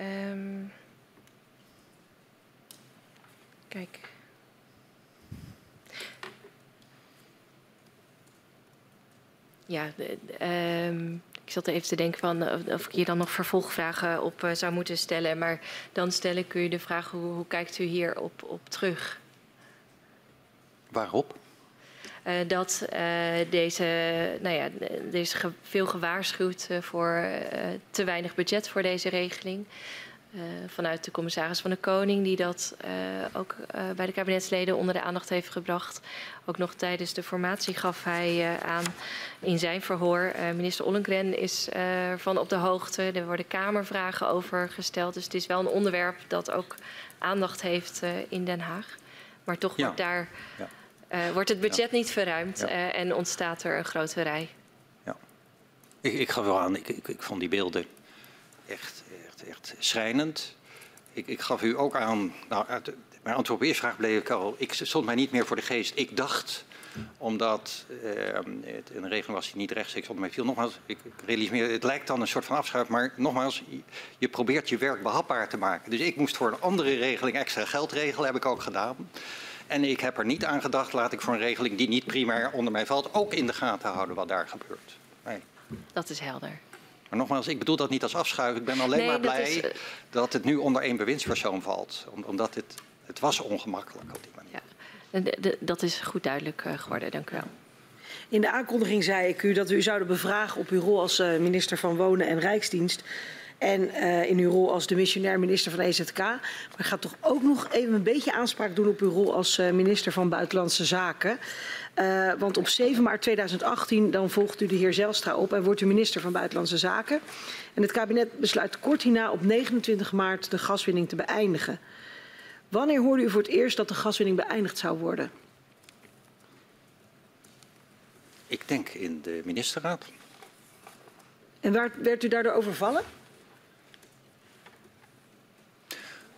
Um, kijk. ja, um, ik zat even te denken van of ik hier dan nog vervolgvragen op uh, zou moeten stellen. Maar dan stel ik u de vraag, hoe, hoe kijkt u hier op, op terug? Waarop? Uh, dat uh, deze, nou ja, er is ge veel gewaarschuwd voor te weinig budget voor deze regeling. vanuit de commissaris van de Koning, die dat ook bij de kabinetsleden onder de aandacht heeft gebracht. Ook nog tijdens de formatie gaf hij aan in zijn verhoor. minister Ollengren is ervan op de hoogte. Er worden Kamervragen over gesteld. Dus het is wel een onderwerp dat ook aandacht heeft in Den Haag. Maar toch ja. wordt daar ja. Wordt het budget ja. niet verruimd en ontstaat er een grote rij. Ja. Ik, ik gaf wel aan, ik, ik, ik vond die beelden echt echt schrijnend. Ik, ik gaf u ook aan, nou, uit, mijn antwoord op de eerste vraag bleef ik al, ik stond mij niet meer voor de geest. Ik dacht, omdat uh, het een regeling was die niet rechtstreeks onder mij viel. Nogmaals, ik, ik realiseer het lijkt dan een soort van afschuif, maar nogmaals, je, je probeert je werk behapbaar te maken. Dus ik moest voor een andere regeling extra geld regelen, heb ik ook gedaan. En ik heb er niet aan gedacht, laat ik voor een regeling die niet primair onder mij valt, ook in de gaten houden wat daar gebeurt. Nee. Dat is helder. Maar nogmaals, ik bedoel dat niet als afschuif. Ik ben alleen nee, maar blij dat, is, uh... dat, het nu onder één bewindspersoon valt. omdat het, het was ongemakkelijk op die manier. Ja. De, de, dat is goed duidelijk uh, geworden, dank u wel. In de aankondiging zei ik u dat we u zouden bevragen op uw rol als uh, minister van Wonen en Rijksdienst. En uh, in uw rol als de missionair minister van EZK. Maar ik ga toch ook nog even een beetje aanspraak doen op uw rol als uh, minister van Buitenlandse Zaken. Uh, want op 7 maart 2018 dan volgt u de heer Zelstra op en wordt u minister van Buitenlandse Zaken. En het kabinet besluit kort hierna op 29 maart de gaswinning te beëindigen. Wanneer hoorde u voor het eerst dat de gaswinning beëindigd zou worden? Ik denk in de ministerraad. En waar, werd u daardoor overvallen?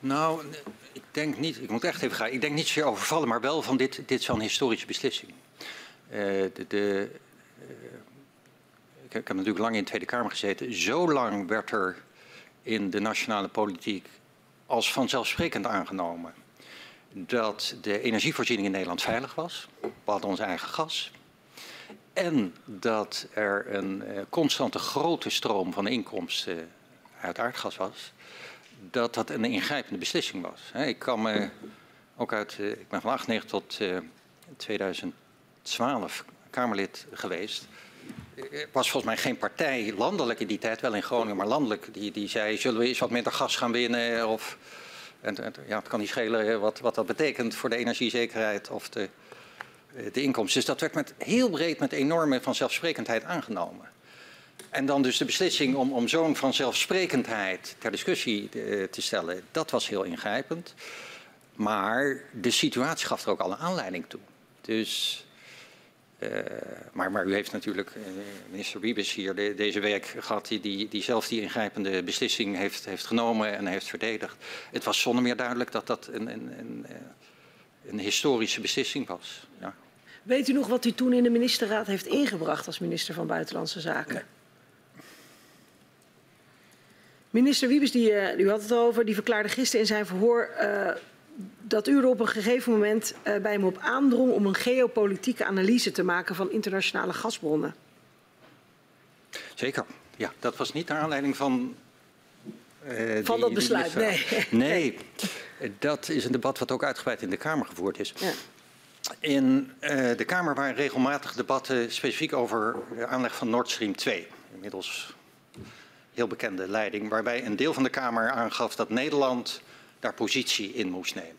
Nou, ik denk niet, ik moet echt even gaan, ik denk niet zozeer overvallen, maar wel van dit, dit is historische beslissing. Uh, de, uh, ik, heb natuurlijk lang in de Tweede Kamer gezeten. Zo lang werd er in de nationale politiek als vanzelfsprekend aangenomen dat de energievoorziening in Nederland veilig was. We hadden ons eigen gas. En dat er een uh, constante grote stroom van inkomsten uit aardgas was dat dat een ingrijpende beslissing was. Ik kan me ook uit, eh, ik ben van 98 tot 2012 eh, Kamerlid geweest. Er was volgens mij geen partij landelijk in die tijd, wel in Groningen, maar landelijk, die, die zei: zullen we eens wat minder gas gaan winnen? Of, en, ja, het kan niet schelen wat, wat dat betekent voor de energiezekerheid of de, de inkomsten. Dus dat werd met, heel breed met enorme vanzelfsprekendheid aangenomen. En dan dus de beslissing om, om zo'n vanzelfsprekendheid ter discussie te, te stellen, dat was heel ingrijpend. Maar de situatie gaf er ook al een aanleiding toe. Dus, uh, maar, maar u heeft natuurlijk uh, minister Wiebes hier de, deze week gehad, die, die, die zelf die ingrijpende beslissing heeft, heeft genomen en heeft verdedigd. Het was zonder meer duidelijk dat dat een, een, een, eh, een historische beslissing was. Ja. Weet u nog wat u toen in de ministerraad heeft ingebracht als minister van Buitenlandse Zaken? Nee. Minister Wiebes, die, uh, u had het over, die verklaarde gisteren in zijn verhoor uh, dat u er op een gegeven moment uh, bij hem op aandrong om een geopolitieke analyse te maken van internationale gasbronnen. Zeker, ja. Dat was niet naar aanleiding van. van die, dat besluit, nee. Nee, dat is een debat wat ook uitgebreid in de Kamer gevoerd is. Ja. In de Kamer waren regelmatig debatten specifiek over de aanleg van Nord Stream 2. Inmiddels heel bekende leiding, waarbij een deel van de Kamer aangaf dat Nederland daar positie in moest nemen.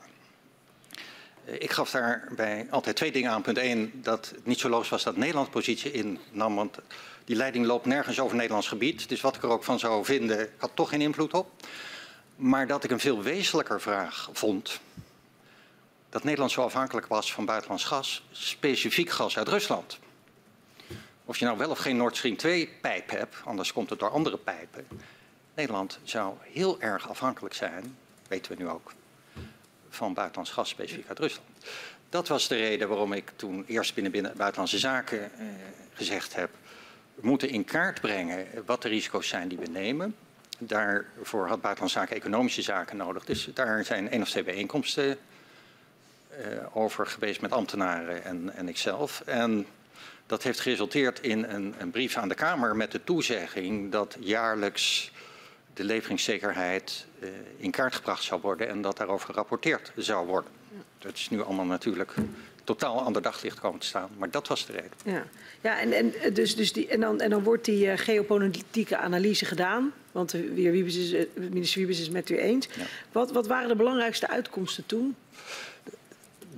Eh, ik gaf daarbij altijd twee dingen aan. Punt 1, dat het niet zo logisch was dat Nederland positie innam, want die leiding loopt nergens over Nederlands gebied. Dus wat ik er ook van zou vinden, had toch geen invloed op. Maar dat ik een veel wezenlijker vraag vond, dat Nederland zo afhankelijk was van buitenlands gas, specifiek gas uit Rusland. Of je nou wel of geen Nord Stream 2 pijp hebt, anders komt het door andere pijpen. Nederland zou heel erg afhankelijk zijn, weten we nu ook, van buitenlands gas, specifiek uit Rusland. Dat was de reden waarom ik toen eerst binnen, binnen Buitenlandse Zaken eh, gezegd heb... we moeten in kaart brengen wat de risico's zijn die we nemen. Daarvoor had Buitenlandse Zaken economische zaken nodig. Dus daar zijn één of twee bijeenkomsten uh, over geweest met ambtenaren en, en ikzelf. En dat heeft geresulteerd in een, een, brief aan de Kamer met de toezegging dat jaarlijks de leveringszekerheid uh, in kaart gebracht zou worden en dat daarover gerapporteerd zou worden. Dat is nu allemaal natuurlijk totaal ander daglicht komen te staan. Maar dat was de reden. Ja, ja en, en, dus, dus die, en, dan, en dan wordt die uh, geopolitieke analyse gedaan. Want uh, Wiebes is, uh, minister Wiebes is het met u eens. Ja. Wat, wat waren de belangrijkste uitkomsten toen?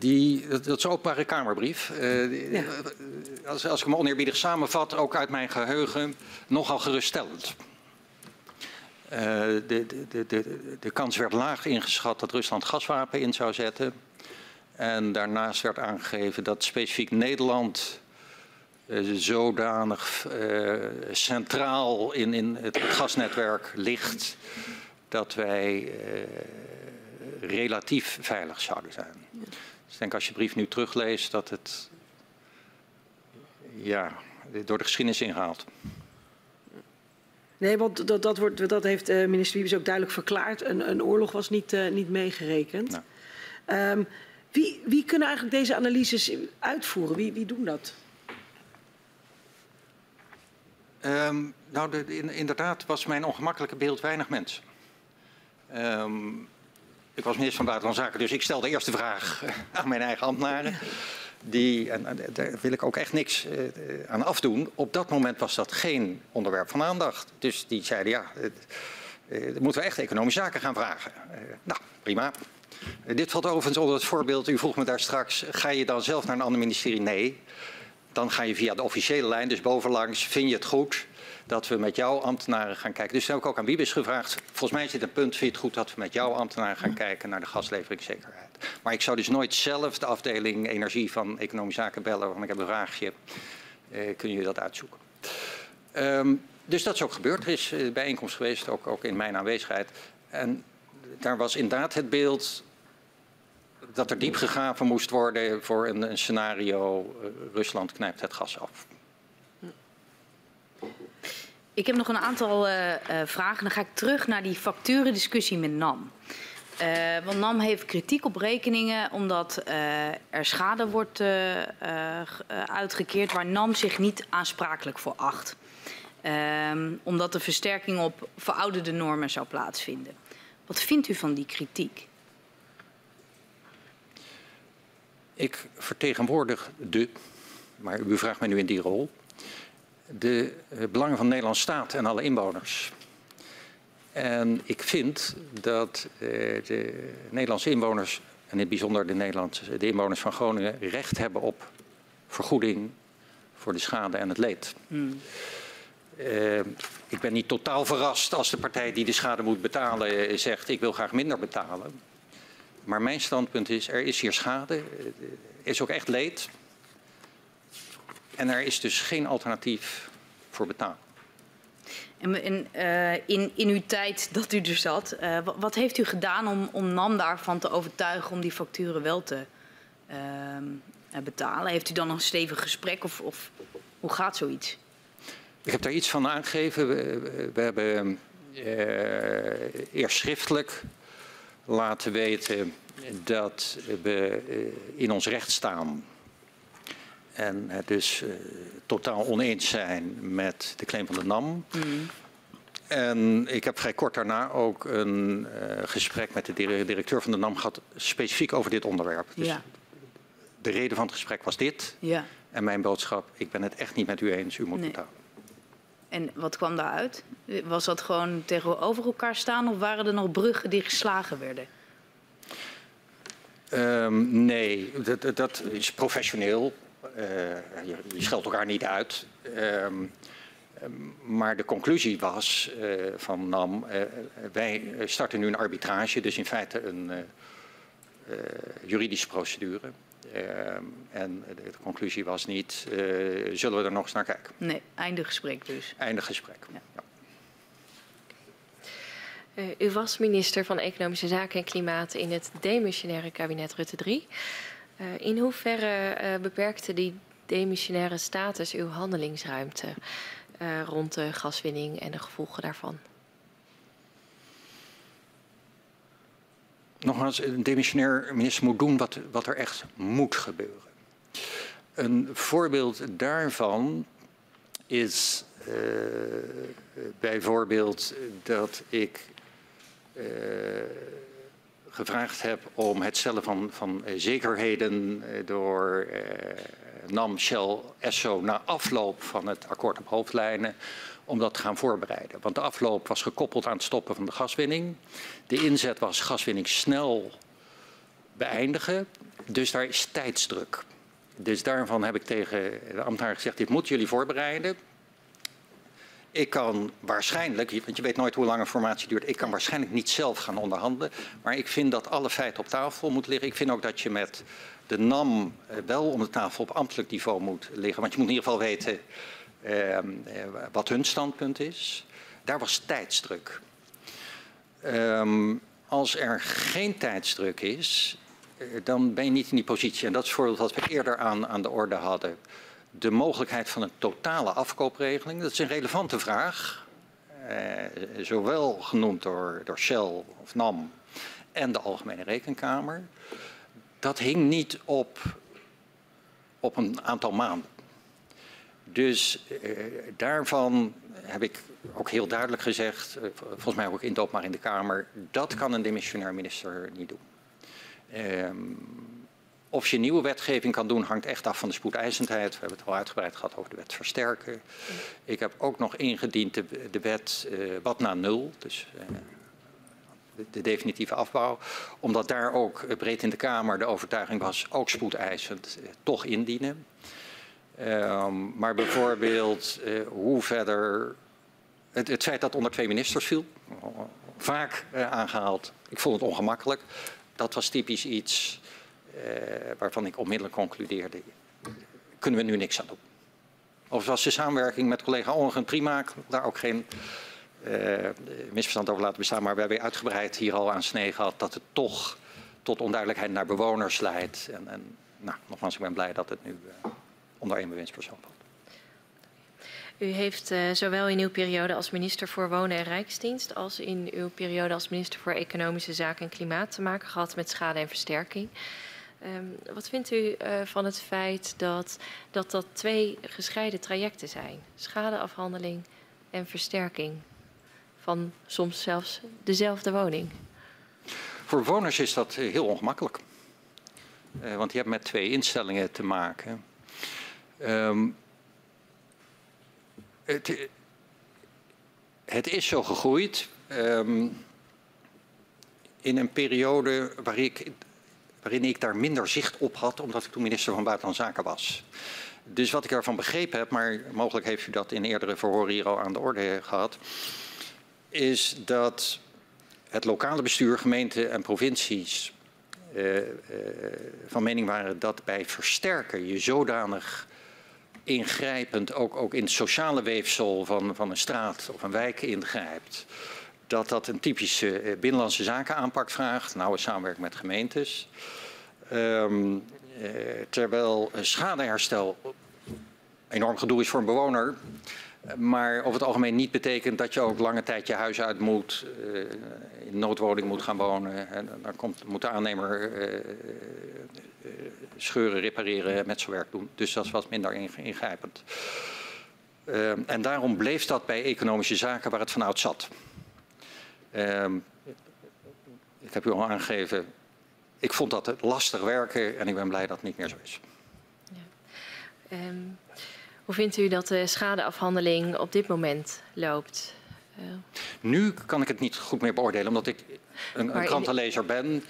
Die, dat, dat is een openbare kamerbrief. Uh, ja. als, als ik hem oneerbiedig samenvat, ook uit mijn geheugen, nogal geruststellend. Uh, de, de, de, de, kans werd laag ingeschat dat Rusland gaswapen in zou zetten. En daarnaast werd aangegeven dat specifiek Nederland uh, zodanig centraal in, in het gasnetwerk ligt dat wij relatief veilig zouden zijn. Dus ik denk als je brief nu terugleest dat het ja, door de geschiedenis ingehaald. Nee, want dat, dat, wordt, dat heeft uh, minister Wiebes ook duidelijk verklaard. Een, een oorlog was niet, uh, niet meegerekend. Um, wie, wie kunnen eigenlijk deze analyses uitvoeren? Wie, wie doen dat? Um, nou, de, in, inderdaad was mijn ongemakkelijke beeld weinig mensen. Um, ik was minister van Buitenlandse Zaken, dus ik eerst de vraag aan mijn eigen ambtenaren. Die, en daar wil ik ook echt niks uh, aan afdoen. Op dat moment was dat geen onderwerp van aandacht. Dus die zeiden ja, uh, moeten we echt economische zaken gaan vragen. Nou, prima. dit valt overigens onder het voorbeeld, u vroeg me daar straks, ga je dan zelf naar een ander ministerie? Nee. Dan ga je via de officiële lijn, dus bovenlangs, vind je het goed dat we met jouw ambtenaren gaan kijken. Dus heb ik ook aan Wiebes gevraagd. Volgens mij zit een punt, vind je het goed dat we met jouw ambtenaren gaan kijken naar de gasleveringszekerheid. Maar ik zou dus nooit zelf de afdeling energie van economische zaken bellen, want ik heb een vraagje. Uh, kun je dat uitzoeken? Um, dus dat is ook gebeurd. Er is een bijeenkomst geweest, ook, ook in mijn aanwezigheid. En daar was inderdaad het beeld dat er diep gegraven moest worden voor een, een scenario. Uh, Rusland knijpt het gas af. Ik heb nog een aantal uh, uh, vragen. Dan ga ik terug naar die facturendiscussie met NAM. Uh, want NAM heeft kritiek op rekeningen omdat er schade wordt uitgekeerd waar NAM zich niet aansprakelijk voor acht. Ehm, omdat de versterking op verouderde normen zou plaatsvinden. Wat vindt u van die kritiek? Ik vertegenwoordig de, maar u vraagt mij nu in die rol, de uh, belangen van de Nederlandse staat en alle inwoners. En ik vind dat uh, de Nederlandse inwoners, en in het bijzonder de, Nederlandse, de inwoners van Groningen, recht hebben op vergoeding voor de schade en het leed. Mm. Uh, ik ben niet totaal verrast als de partij die de schade moet betalen zegt ik wil graag minder betalen. Maar mijn standpunt is er is hier schade, er is ook echt leed. En er is dus geen alternatief voor betalen. En in, uh, in, in uw tijd dat u er zat, uh, wat heeft u gedaan om, om NAM daarvan te overtuigen om die facturen wel te uh, betalen? Heeft u dan een stevig gesprek of, of hoe gaat zoiets? Ik heb daar iets van aangegeven. We, we hebben eerst schriftelijk laten weten dat we in ons recht staan en het dus uh, totaal oneens zijn met de claim van de NAM. Mm. En ik heb vrij kort daarna ook een uh, gesprek met de directeur van de NAM gehad, specifiek over dit onderwerp. Dus ja. de reden van het gesprek was dit. Ja. En mijn boodschap, ik ben het echt niet met u eens, u moet nee. betalen. En wat kwam daaruit? Was dat gewoon tegenover elkaar staan of waren er nog bruggen die geslagen werden? Um, nee, dat, dat, is professioneel. Uh, je, je scheldt elkaar niet uit. Um, maar de conclusie was uh, van NAM, uh, wij starten nu een arbitrage, dus in feite een juridische procedure. en de, de, conclusie was niet, zullen we er nog eens naar kijken? Nee, eindig gesprek dus. Eindig gesprek, ja. ja. Uh, u was minister van Economische Zaken en Klimaat in het demissionaire kabinet Rutte 3. Uh, in hoeverre uh, beperkte die demissionaire status uw handelingsruimte rond de gaswinning en de gevolgen daarvan? Nogmaals, een demissionair minister moet doen wat, wat er echt moet gebeuren. Een voorbeeld daarvan is bijvoorbeeld dat ik gevraagd heb om het stellen van, van zekerheden door NAM, Shell, Esso na afloop van het akkoord op hoofdlijnen om dat te gaan voorbereiden. Want de afloop was gekoppeld aan het stoppen van de gaswinning. De inzet was gaswinning snel beëindigen. Dus daar is tijdsdruk. Dus daarvan heb ik tegen de ambtenaar gezegd, dit moeten jullie voorbereiden. Ik kan waarschijnlijk, want je weet nooit hoe lang een formatie duurt, ik kan waarschijnlijk niet zelf gaan onderhandelen. Maar ik vind dat alle feiten op tafel moeten liggen. Ik vind ook dat je met de NAM eh, wel om de tafel op ambtelijk niveau moet liggen. Want je moet in ieder geval weten ehm, eh, wat hun standpunt is. Daar was tijdsdruk. Um, als er geen tijdsdruk is, eh, dan ben je niet in die positie. En dat is voorbeeld wat we eerder aan, aan de orde hadden. De mogelijkheid van een totale afkoopregeling, dat is een relevante vraag. Eh, zowel genoemd door, door Shell of NAM en de Algemene Rekenkamer. Dat hing niet op, op een aantal maanden. Dus eh, daarvan heb ik ook heel duidelijk gezegd, eh, volgens mij ook in het openbaar in de Kamer, dat kan een demissionair minister niet doen. Of je nieuwe wetgeving kan doen, hangt echt af van de spoedeisendheid. We hebben het al uitgebreid gehad over de wet versterken. Ik heb ook nog ingediend de, wet uh, wat na nul, dus uh, de, de, definitieve afbouw. Omdat daar ook breed in de Kamer de overtuiging was, ook spoedeisend, toch indienen. Um, maar bijvoorbeeld hoe verder... Het, het, feit dat onder twee ministers viel, vaak aangehaald. Ik vond het ongemakkelijk dat was typisch iets waarvan ik onmiddellijk concludeerde, kunnen we nu niks aan doen. Of was de samenwerking met collega Ongen prima, daar ook geen uh, misverstand over laten bestaan, maar we hebben uitgebreid hier al aan snee gehad dat het toch tot onduidelijkheid naar bewoners leidt. En, en nou, nogmaals, ik ben blij dat het nu uh, onder één bewindspersoon valt. U heeft zowel in uw periode als minister voor Wonen en Rijksdienst als in uw periode als minister voor Economische Zaken en Klimaat te maken gehad met schade en versterking. Um, wat vindt u uh, van het feit dat, dat dat twee gescheiden trajecten zijn? Schadeafhandeling en versterking van soms zelfs dezelfde woning? Voor bewoners is dat heel ongemakkelijk. Uh, want je hebt met twee instellingen te maken. Um, het, is zo gegroeid um, in een periode waar ik, waarin ik daar minder zicht op had, omdat ik toen minister van Buitenlandse Zaken was. Dus wat ik ervan begrepen heb, maar mogelijk heeft u dat in eerdere verhoren hier al aan de orde gehad, is dat het lokale bestuur, gemeenten en provincies uh, uh, van mening waren dat bij versterken je zodanig ingrijpend ook, ook in het sociale weefsel van, van een straat of een wijk ingrijpt. Dat dat een typische eh, binnenlandse zaken aanpak vraagt, nauwe samenwerking met gemeentes. Um, eh, terwijl schadeherstel enorm gedoe is voor een bewoner, maar over het algemeen niet betekent dat je ook lange tijd je huis uit moet, uh, in noodwoning moet gaan wonen. En dan komt, moet de aannemer uh, scheuren repareren, met zijn werk doen. Dus dat is wat minder ingrijpend. Uh, en daarom bleef dat bij economische zaken waar het vanuit zat. Uh, ik heb u al aangegeven, ik vond dat lastig werken en ik ben blij dat het niet meer zo is. Ja. Um, hoe vindt u dat de schadeafhandeling op dit moment loopt? Uh... Nu kan ik het niet goed meer beoordelen, omdat ik een, een krantenlezer ben.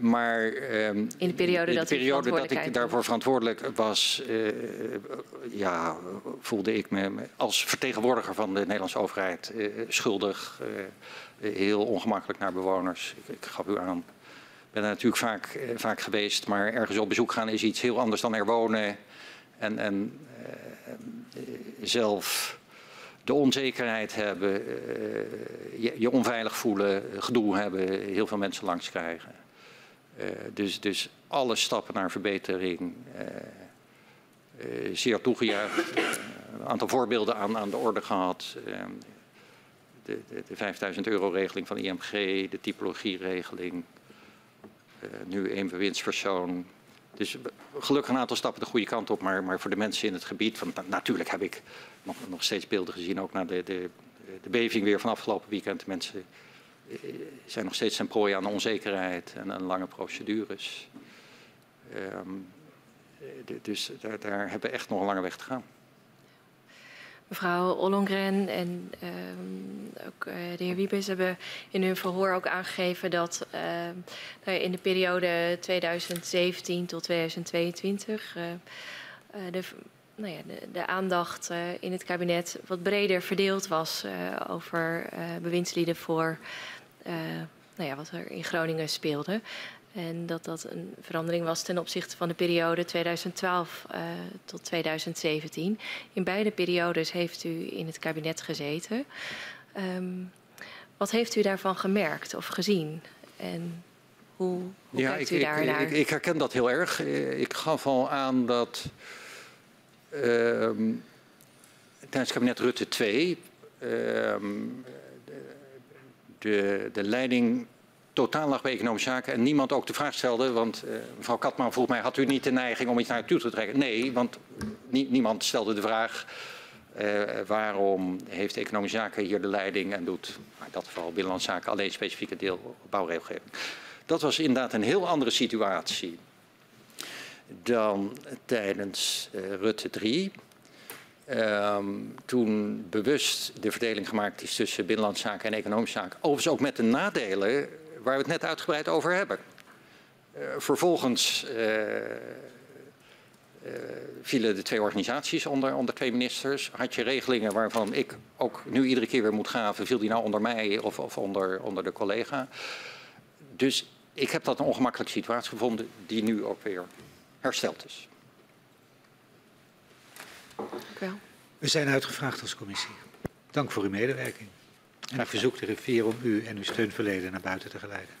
Maar um, in de periode, in de periode dat, ik daarvoor verantwoordelijk was, uh, ja, voelde ik me als vertegenwoordiger van de Nederlandse overheid uh, schuldig. Heel ongemakkelijk naar bewoners. Ik, ik gaf u aan. Ik ben er natuurlijk vaak, vaak geweest, maar ergens op bezoek gaan is iets heel anders dan er wonen. En, en zelf de onzekerheid hebben, je, je onveilig voelen, gedoe hebben, heel veel mensen langs krijgen. Uh, dus, dus alle stappen naar verbetering zeer toegejuicht. een aantal voorbeelden aan, aan de orde gehad. De, de, de 5000 euro regeling van IMG, de typologieregeling. nu één bewindspersoon. Dus gelukkig een aantal stappen de goede kant op, maar, maar voor de mensen in het gebied. Van, natuurlijk heb ik nog, nog steeds beelden gezien, ook na de, de, de beving weer van afgelopen weekend. Mensen zijn nog steeds een prooi aan onzekerheid en aan lange procedures. Ehm, dus daar, daar hebben we echt nog een lange weg te gaan. Mevrouw Ollongren en um, ook uh, de heer Wiebes hebben in hun verhoor ook aangegeven dat uh, in de periode 2017 tot 2022 uh, de, nou ja, de, de, aandacht in het kabinet wat breder verdeeld was over bewindslieden voor nou ja, wat er in Groningen speelde. En dat dat een verandering was ten opzichte van de periode 2012 uh, tot 2017. In beide periodes heeft u in het kabinet gezeten. Um, wat heeft u daarvan gemerkt of gezien? En hoe, hoe ja, kijkt ik, u daarnaar? Ik, ik, herken dat heel erg. Ik gaf al aan dat um, tijdens kabinet Rutte 2 um, de, de leiding totaal lag bij economische zaken en niemand ook de vraag stelde, want uh, mevrouw Katman vroeg mij, had u niet de neiging om iets naar u te trekken? Nee, want nie, niemand stelde de vraag, uh, waarom heeft economische zaken hier de leiding en doet, in dat geval binnenlandse zaken, alleen specifieke deel bouwregelgeving. Dat was inderdaad een heel andere situatie dan tijdens uh, Rutte 3. Um, toen bewust de verdeling gemaakt is tussen binnenlandse zaken en economische zaken. Overigens ook met de nadelen waar we het net uitgebreid over hebben. Uh, vervolgens uh, uh, vielen de twee organisaties onder, onder twee ministers. Had je regelingen waarvan ik ook nu iedere keer weer moet gaven, viel die nou onder mij of, of onder, onder de collega. Dus ik heb dat een ongemakkelijke situatie gevonden die nu ook weer hersteld is. We zijn uitgevraagd als commissie. Dank voor uw medewerking. En ik verzoek de rivier om u en uw steunverleden naar buiten te geleiden.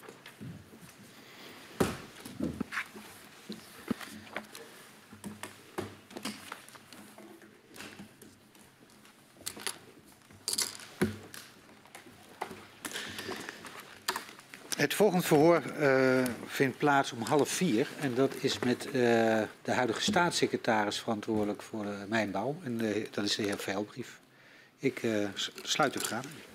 Het volgende verhoor uh, vindt plaats om half vier. En dat is met uh, de huidige staatssecretaris verantwoordelijk voor de mijnbouw. En dat is de heer Veilbrief. Ik sluit de vergadering.